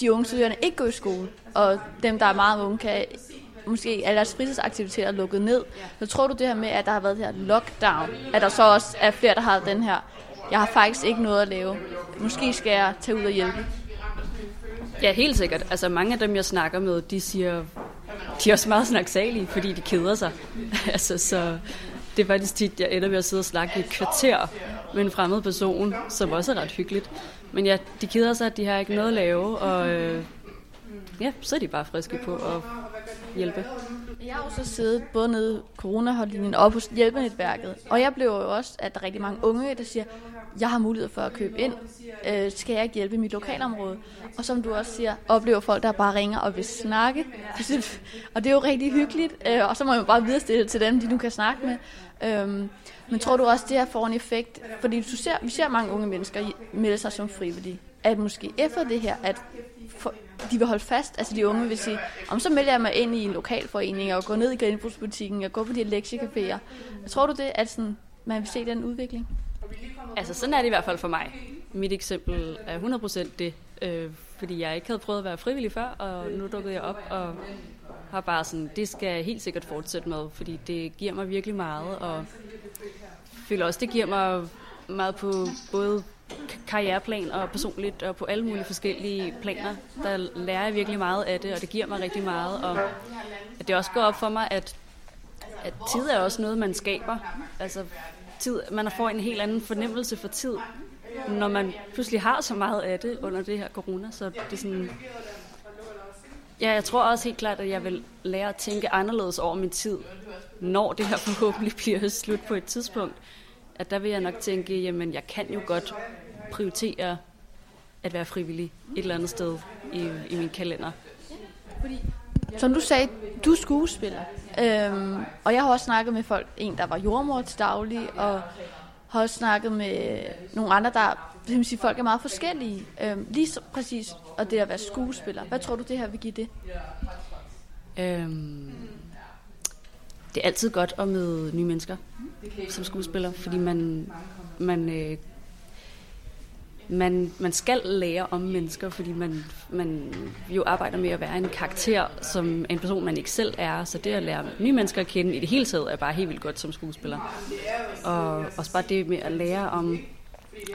de unge studerende ikke gå i skole, og dem, der er meget unge, kan måske alle deres fritidsaktiviteter lukket ned. Så tror du det her med, at der har været det her lockdown, at der så også er flere, der har den her, jeg har faktisk ikke noget at lave. Måske skal jeg tage ud og hjælpe. Ja, helt sikkert. Altså mange af dem, jeg snakker med, de siger, de er også meget snaksalige, fordi de keder sig. altså, så det er faktisk tit, jeg ender med at sidde og snakke i et kvarter med en fremmed person, som også er ret hyggeligt. Men ja, de keder sig, at de har ikke noget at lave, og øh, ja, så er de bare friske på at hjælpe. Jeg har jo så siddet både nede i og hos hjælpenetværket, og jeg blev jo også, at der er rigtig mange unge, der siger, jeg har mulighed for at købe ind, øh, skal jeg ikke hjælpe mit lokalområde? Og som du også siger, oplever folk, der bare ringer og vil snakke. Og det er jo rigtig hyggeligt, øh, og så må man bare videre til dem, de nu kan snakke med. Øhm, men tror du også, det her får en effekt? Fordi du ser, vi ser mange unge mennesker melde sig som frivillige. At måske efter det her, at for, de vil holde fast, altså de unge vil sige, om så melder jeg mig ind i en lokalforening og går ned i genbrugsbutikken og går på de lektiecaféer. Tror du det, at sådan, man vil se den udvikling? Altså sådan er det i hvert fald for mig. Mit eksempel er 100% det, øh, fordi jeg ikke havde prøvet at være frivillig før, og nu dukkede jeg op og har bare sådan, det skal jeg helt sikkert fortsætte med, fordi det giver mig virkelig meget, og føler også, det giver mig meget på både karriereplan og personligt og på alle mulige forskellige planer. Der lærer jeg virkelig meget af det, og det giver mig rigtig meget. Og at det også går op for mig, at, at tid er også noget, man skaber. Altså, tid, man får en helt anden fornemmelse for tid, når man pludselig har så meget af det under det her corona. Så det er sådan... Ja, jeg tror også helt klart, at jeg vil lære at tænke anderledes over min tid, når det her forhåbentlig bliver slut på et tidspunkt. At der vil jeg nok tænke, jamen jeg kan jo godt prioritere at være frivillig et eller andet sted i, i min kalender. Fordi, som du sagde, du er skuespiller. Øhm, og jeg har også snakket med folk, en der var jordmor til daglig, og har også snakket med nogle andre, der vil sige, folk er meget forskellige. Øhm, lige så præcis, og det at være skuespiller. Hvad tror du, det her vil give det? Øhm, det er altid godt at møde nye mennesker som skuespiller, fordi man, man øh, man, man skal lære om mennesker, fordi man, man jo arbejder med at være en karakter, som en person, man ikke selv er. Så det at lære nye mennesker at kende i det hele taget, er bare helt vildt godt som skuespiller. Og også bare det med at lære om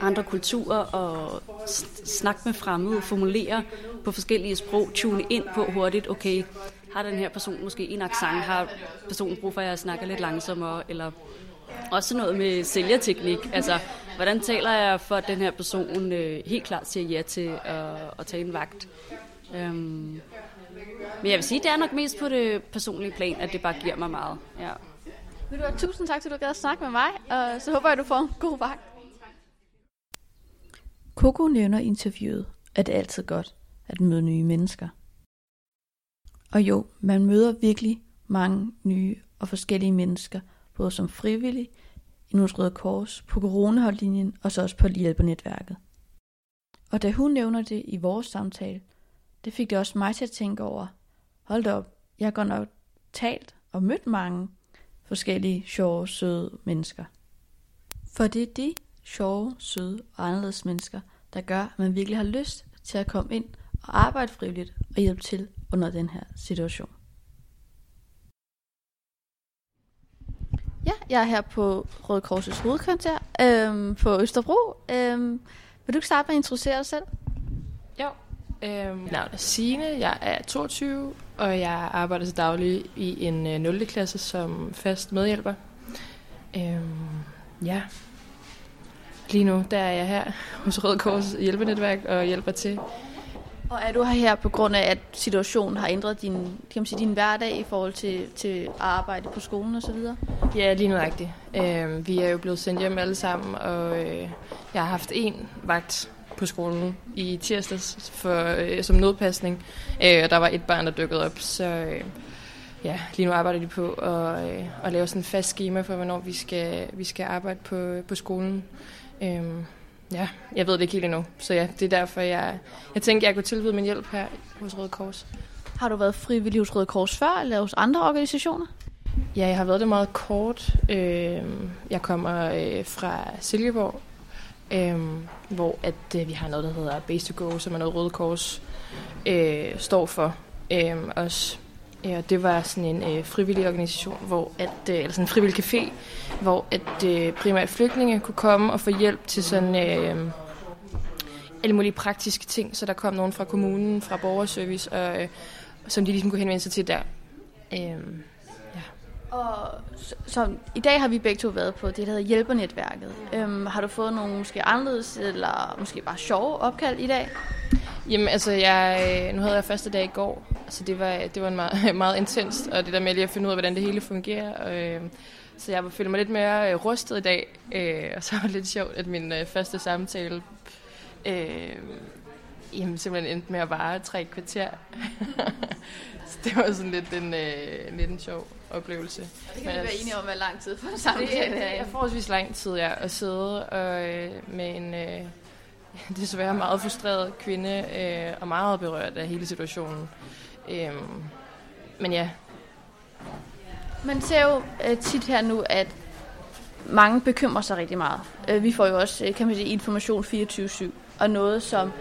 andre kulturer og snakke med fremmede, formulere på forskellige sprog, tune ind på hurtigt, okay, har den her person måske en accent, har personen brug for, at jeg snakker lidt langsommere, eller også noget med sælgerteknik. Altså, hvordan taler jeg for, at den her person øh, helt klart siger ja til at, at tage en vagt? Øhm, men jeg vil sige, det er nok mest på det personlige plan, at det bare giver mig meget. Ja. Vil du have tusind tak, til du gad at snakke med mig, og så håber jeg, at du får en god vagt. Coco nævner interviewet, at det er altid godt at møde nye mennesker. Og jo, man møder virkelig mange nye og forskellige mennesker, både som frivillig, i Nordens Røde Kors, på coronaholdlinjen og så også på hjælpernetværket. Og da hun nævner det i vores samtale, det fik det også mig til at tænke over, hold da op, jeg har godt nok talt og mødt mange forskellige sjove, søde mennesker. For det er de sjove, søde og anderledes mennesker, der gør, at man virkelig har lyst til at komme ind og arbejde frivilligt og hjælpe til under den her situation. Ja, jeg er her på Røde Korsets hovedkvarter øhm, på Østerbro. Øhm, vil du ikke starte med at introducere dig selv? Jo. Øhm, mit navn er Signe, jeg er 22, og jeg arbejder til daglig i en øh, 0. klasse som fast medhjælper. Øhm, ja. Lige nu der er jeg her hos Røde Kors hjælpenetværk og hjælper til og er du her på grund af, at situationen har ændret din, kan man sige, din hverdag i forhold til, til arbejde på skolen og så videre? Ja, lige nøjagtigt. Øh, vi er jo blevet sendt hjem alle sammen, og øh, jeg har haft en vagt på skolen i tirsdags for, øh, som nødpasning, øh, og der var et barn, der dukkede op, så øh, ja, lige nu arbejder de på at, øh, at lave sådan en fast schema for, hvornår vi skal, vi skal arbejde på, på skolen. Øh, Ja, jeg ved det ikke helt endnu. Så ja, det er derfor, jeg, jeg tænkte, jeg kunne tilbyde min hjælp her hos Røde Kors. Har du været frivillig hos Røde Kors før, eller hos andre organisationer? Ja, jeg har været det meget kort. Øh, jeg kommer øh, fra Silkeborg, øh, hvor at, øh, vi har noget, der hedder Base to Go, som er noget Røde Kors øh, står for. Øh, også Ja, det var sådan en øh, frivillig organisation, hvor at, øh, eller sådan en frivillig café, hvor at øh, primært flygtninge kunne komme og få hjælp til sådan øh, alle mulige praktiske ting. Så der kom nogen fra kommunen, fra borgerservice, og, øh, som de ligesom kunne henvende sig til der. Øh, ja. Og så, så i dag har vi begge to været på det, der hedder Hjælpernetværket. Øhm, har du fået nogle måske anderledes, eller måske bare sjove opkald i dag? Jamen altså, jeg, øh, nu havde jeg første dag i går, så det var, det var en meget, meget intenst, og det der med lige at finde ud af, hvordan det hele fungerer. Og, øh, så jeg føler mig lidt mere øh, rustet i dag, øh, og så var det lidt sjovt, at min øh, første samtale øh, jamen, simpelthen endte med at vare tre kvarter. så det var sådan lidt en, øh, lidt en sjov oplevelse. Det kan vi være enige om, hvad lang tid for en samtale det er forholdsvis lang tid, ja, at sidde og, øh, med en øh, desværre meget frustreret kvinde, øh, og meget berørt af hele situationen. Øh, men ja. Man ser jo øh, tit her nu, at mange bekymrer sig rigtig meget. Øh, vi får jo også, øh, kan man sige, information 24-7, og noget, som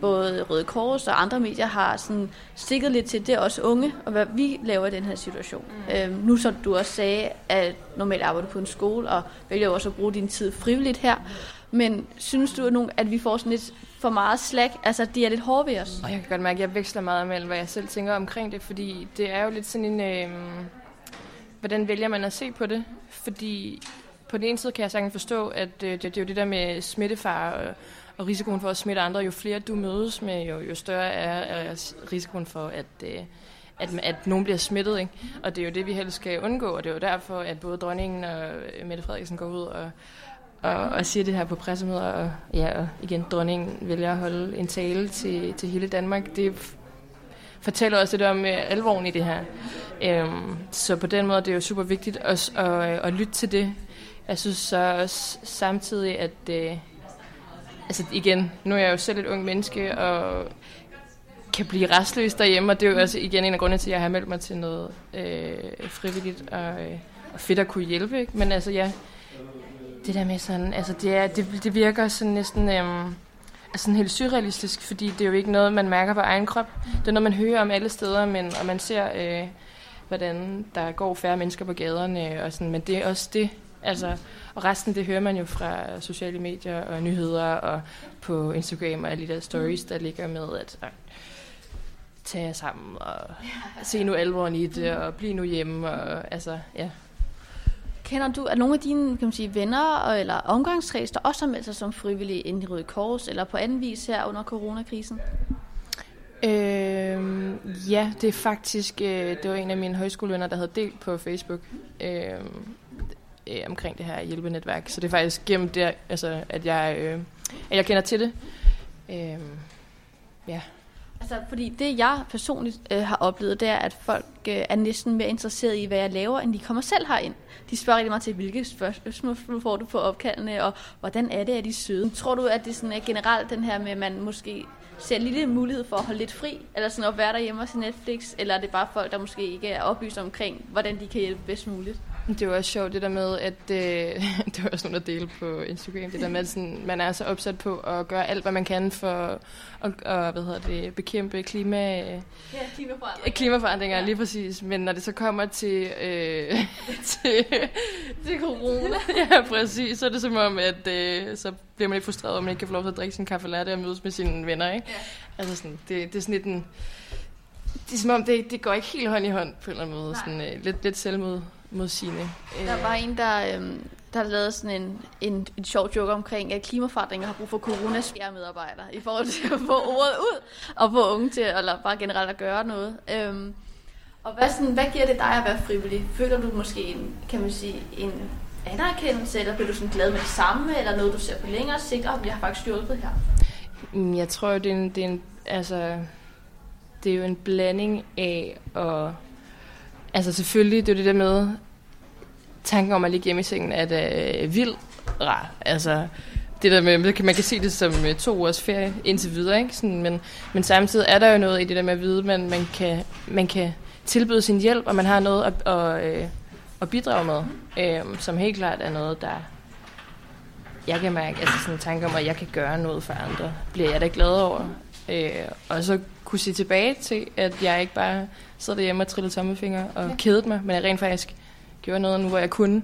både Røde Kors og andre medier har sådan stikket lidt til, det er også unge, og hvad vi laver i den her situation. Mm. Øhm, nu som du også sagde, at normalt arbejder du på en skole, og vælger også at bruge din tid frivilligt her. Men synes du, at vi får sådan lidt for meget slag? Altså, de er lidt hårde ved os? Og jeg kan godt mærke, at jeg veksler meget mellem, hvad jeg selv tænker omkring det, fordi det er jo lidt sådan en... Øh, hvordan vælger man at se på det? Fordi på den ene side kan jeg sagtens forstå, at øh, det, det er jo det der med smittefare og, og risikoen for at smitte andre. Jo flere du mødes med, jo, jo større er, er risikoen for, at, øh, at, at nogen bliver smittet. Ikke? Og det er jo det, vi helst skal undgå, og det er jo derfor, at både dronningen og Mette Frederiksen går ud og, og, og siger det her på pressemøder, og, ja, og igen, dronningen vælger at holde en tale til, til hele Danmark. Det fortæller også lidt om øh, alvoren i det her. Øhm, så på den måde det er jo super vigtigt at, at, at, at lytte til det. Jeg synes så også samtidig, at øh, altså igen, nu er jeg jo selv et ung menneske, og kan blive restløs derhjemme, og det er jo også igen en af grundene til, at jeg har meldt mig til noget øh, frivilligt og, øh, og fedt at kunne hjælpe. Ikke? Men altså ja, det der med sådan, altså det, er, det, det virker sådan næsten øhm, altså sådan helt surrealistisk, fordi det er jo ikke noget, man mærker på egen krop. Det er noget, man hører om alle steder, men, og man ser, øh, hvordan der går færre mennesker på gaderne, og sådan, men det er også det, altså, og resten det hører man jo fra sociale medier og nyheder og på Instagram og alle de der stories, der ligger med at øh, tage sammen og se nu alvoren i det og blive nu hjemme og altså ja. Kender du, at nogle af dine kan man sige, venner eller omgangskreds, der også har meldt sig som frivillige ind i Røde Kors, eller på anden vis her under coronakrisen? Øh, ja, det er faktisk, øh, det var en af mine højskolevenner, der havde delt på Facebook øh, øh, omkring det her hjælpenetværk. Så det er faktisk gennem det, altså, at, jeg, øh, at jeg kender til det. Øh, ja. Altså, fordi det, jeg personligt øh, har oplevet, det er, at folk øh, er næsten mere interesseret i, hvad jeg laver, end de kommer selv herind. De spørger rigtig meget til, hvilke spørgsmål får du på opkaldene, og hvordan er det, at de søde? Tror du, at det sådan er generelt den her med, at man måske ser en lille mulighed for at holde lidt fri, eller sådan at være derhjemme og se Netflix, eller er det bare folk, der måske ikke er oplyst omkring, hvordan de kan hjælpe bedst muligt? Det var også sjovt, det der med, at øh, det var også nogen, der delte på Instagram, det der med, at sådan, man er så opsat på at gøre alt, hvad man kan for at, at hvad hedder det, bekæmpe klima, ja, klimaforandringer. klimaforandringer, ja. lige præcis. Men når det så kommer til, øh, til, til corona, ja, præcis, så er det som om, at øh, så bliver man lidt frustreret, om man ikke kan få lov til at drikke sin kaffe latte og mødes med sine venner. Ikke? Ja. Altså sådan, det, det er sådan lidt en... Det er som om, det, det går ikke helt hånd i hånd på en eller anden måde. Sådan, øh, lidt, lidt selvmod modsigende. Der var en, der, øhm, der lavede sådan en, en, en sjov joke omkring, at klimaforandringer har brug for coronas medarbejdere i forhold til at få ordet ud og få unge til, eller bare generelt at gøre noget. Øhm, og hvad, sådan, hvad giver det dig at være frivillig? Føler du måske en, kan man sige, en anerkendelse, eller bliver du sådan glad med det samme, eller noget, du ser på længere sigt, og jeg har faktisk hjulpet her? Mm, jeg tror, det er en, det er en, altså, det er jo en blanding af at Altså selvfølgelig, det er det der med, tanken om at ligge hjemme i sengen er da øh, vild rar. Altså, det der med, man kan se det som øh, to ugers ferie indtil videre, ikke? Sådan, men, men samtidig er der jo noget i det der med at vide, at man, man, kan, man kan tilbyde sin hjælp, og man har noget at, at, øh, at bidrage med, øh, som helt klart er noget, der jeg kan mærke, altså sådan en tanke om, at jeg kan gøre noget for andre, bliver jeg da glad over. Øh, og så kunne se tilbage til, at jeg ikke bare sad derhjemme og trillede tommelfinger og ja. kædede mig, men jeg rent faktisk gjorde noget nu, hvor jeg kunne.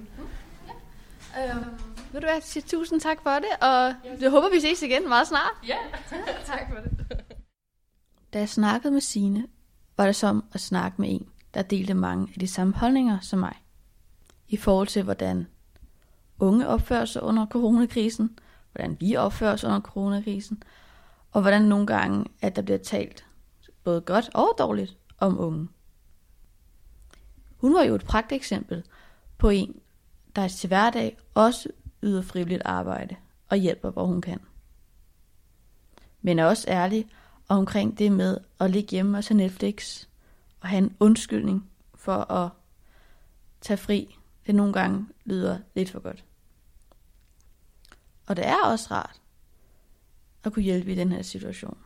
Øhm, vil du have sige tusind tak for det, og jeg håber, vi ses igen meget snart. Ja, tak for det. Da jeg snakkede med Sine, var det som at snakke med en, der delte mange af de samme holdninger som mig. I forhold til, hvordan unge opfører sig under coronakrisen, hvordan vi opfører os under coronakrisen, og hvordan nogle gange, at der bliver talt både godt og dårligt om unge. Hun var jo et pragt eksempel på en, der til hverdag også yder frivilligt arbejde og hjælper, hvor hun kan. Men er også ærlig omkring det med at ligge hjemme og se Netflix og have en undskyldning for at tage fri. Det nogle gange lyder lidt for godt. Og det er også rart at kunne hjælpe i den her situation.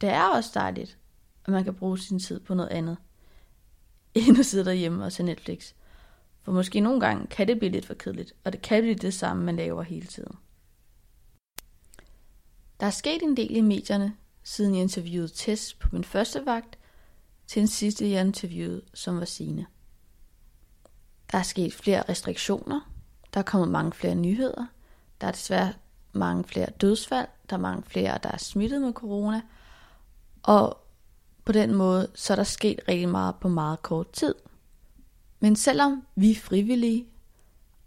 Det er også dejligt, at man kan bruge sin tid på noget andet, end at sidde derhjemme og se Netflix. For måske nogle gange kan det blive lidt for kedeligt, og det kan blive det samme, man laver hele tiden. Der er sket en del i medierne, siden jeg interviewede Tess på min første vagt, til den sidste jeg interviewede, som var sine. Der er sket flere restriktioner, der er kommet mange flere nyheder, der er desværre mange flere dødsfald, der er mange flere, der er smittet med corona, og på den måde, så er der sket rigtig meget på meget kort tid. Men selvom vi frivillige,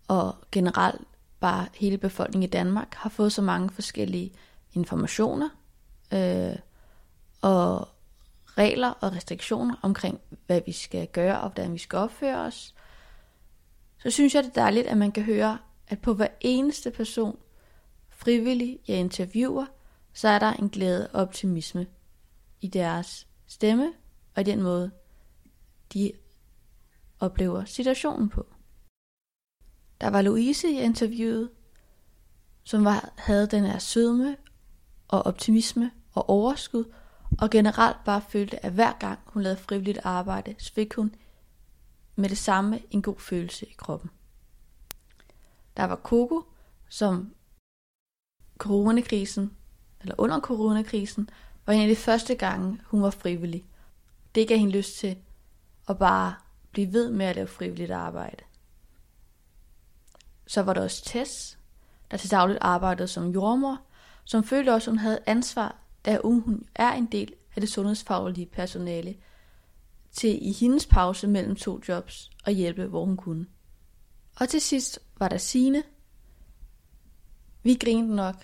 og generelt bare hele befolkningen i Danmark, har fået så mange forskellige informationer, øh, og regler og restriktioner omkring, hvad vi skal gøre og hvordan vi skal opføre os, så synes jeg, det er dejligt, at man kan høre, at på hver eneste person, frivillig jeg interviewer, så er der en glæde og optimisme i deres stemme og i den måde, de oplever situationen på. Der var Louise, i interviewet, som var, havde den her sødme og optimisme og overskud, og generelt bare følte, at hver gang hun lavede frivilligt arbejde, så fik hun med det samme en god følelse i kroppen. Der var Coco, som coronakrisen, eller under coronakrisen, var en af de første gange, hun var frivillig. Det gav hende lyst til at bare blive ved med at lave frivilligt arbejde. Så var der også Tess, der til dagligt arbejdede som jordmor, som følte også, at hun havde ansvar, da hun er en del af det sundhedsfaglige personale, til i hendes pause mellem to jobs og hjælpe, hvor hun kunne. Og til sidst var der Sine. Vi grinede nok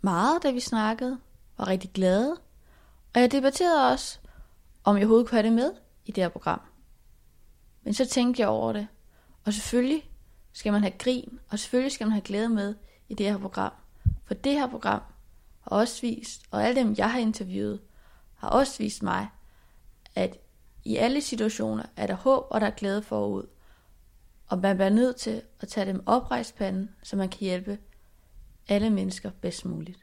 meget, da vi snakkede, var rigtig glade, og jeg debatterede også, om jeg overhovedet kunne have det med i det her program. Men så tænkte jeg over det, og selvfølgelig skal man have grin, og selvfølgelig skal man have glæde med i det her program. For det her program har også vist, og alle dem, jeg har interviewet, har også vist mig, at i alle situationer er der håb, og der er glæde forud. Og man bliver nødt til at tage dem oprejst panden, så man kan hjælpe alle mennesker bedst muligt.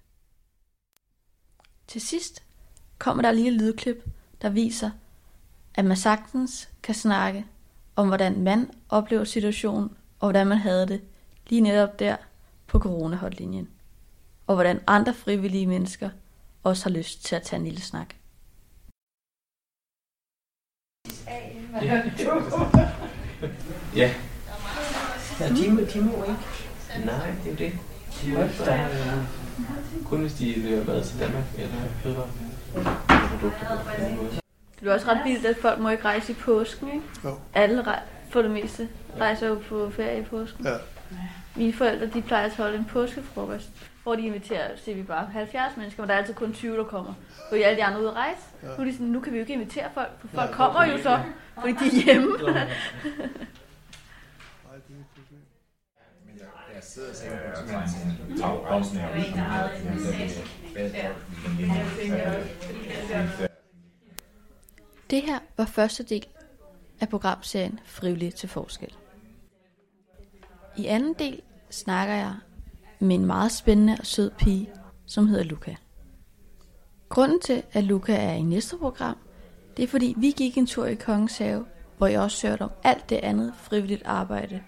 Til sidst kommer der lige et lydklip, der viser, at man sagtens kan snakke om, hvordan man oplever situationen, og hvordan man havde det lige netop der på coronahotlinjen. Og hvordan andre frivillige mennesker også har lyst til at tage en lille snak. Ja. ja. Ja, de, de må ikke. Nej, det er det. De må ikke kun hvis de leverer mad til Danmark eller fødevarer. Det er også ret vildt, at folk må ikke rejse i påsken, ikke? Jo. Alle rej- for det meste rejser jo på ferie i påsken. Ja. Mine forældre, de plejer at holde en påskefrokost, hvor de inviterer, siger vi bare, 70 mennesker, men der er altid kun 20, der kommer. Fordi alle de andre er ude at rejse. Ja. Nu, er de sådan, nu kan vi jo ikke invitere folk, for folk ja, kommer jo så, fordi de er hjemme. Jeg sidder sikkert på tagpausen Det her var første del af programserien Frivillig til forskel. I anden del snakker jeg med en meget spændende og sød pige, som hedder Luca. Grunden til, at Luca er i næste program, det er fordi vi gik en tur i Kongens Have, hvor jeg også hørte om alt det andet frivilligt arbejde,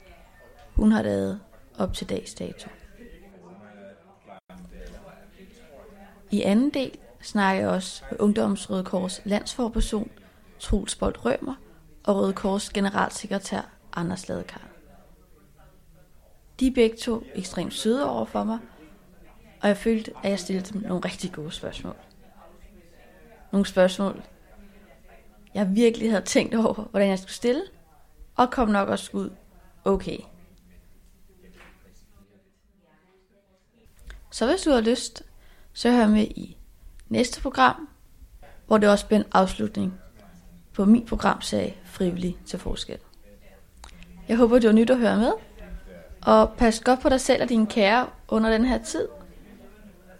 hun har lavet op til dags dato. I anden del snakker jeg også med Ungdoms Røde Kors landsforperson Troels Bolt Rømer og Røde Kors generalsekretær Anders Ladekar. De er begge to ekstremt søde over for mig, og jeg følte, at jeg stillede dem nogle rigtig gode spørgsmål. Nogle spørgsmål, jeg virkelig havde tænkt over, hvordan jeg skulle stille, og kom nok også ud okay. Så hvis du har lyst, så hør med i næste program, hvor det også bliver en afslutning på min programserie Frivillig til forskel. Jeg håber, du har nyt at høre med. Og pas godt på dig selv og dine kære under den her tid.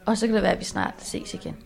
Og så kan det være, at vi snart ses igen.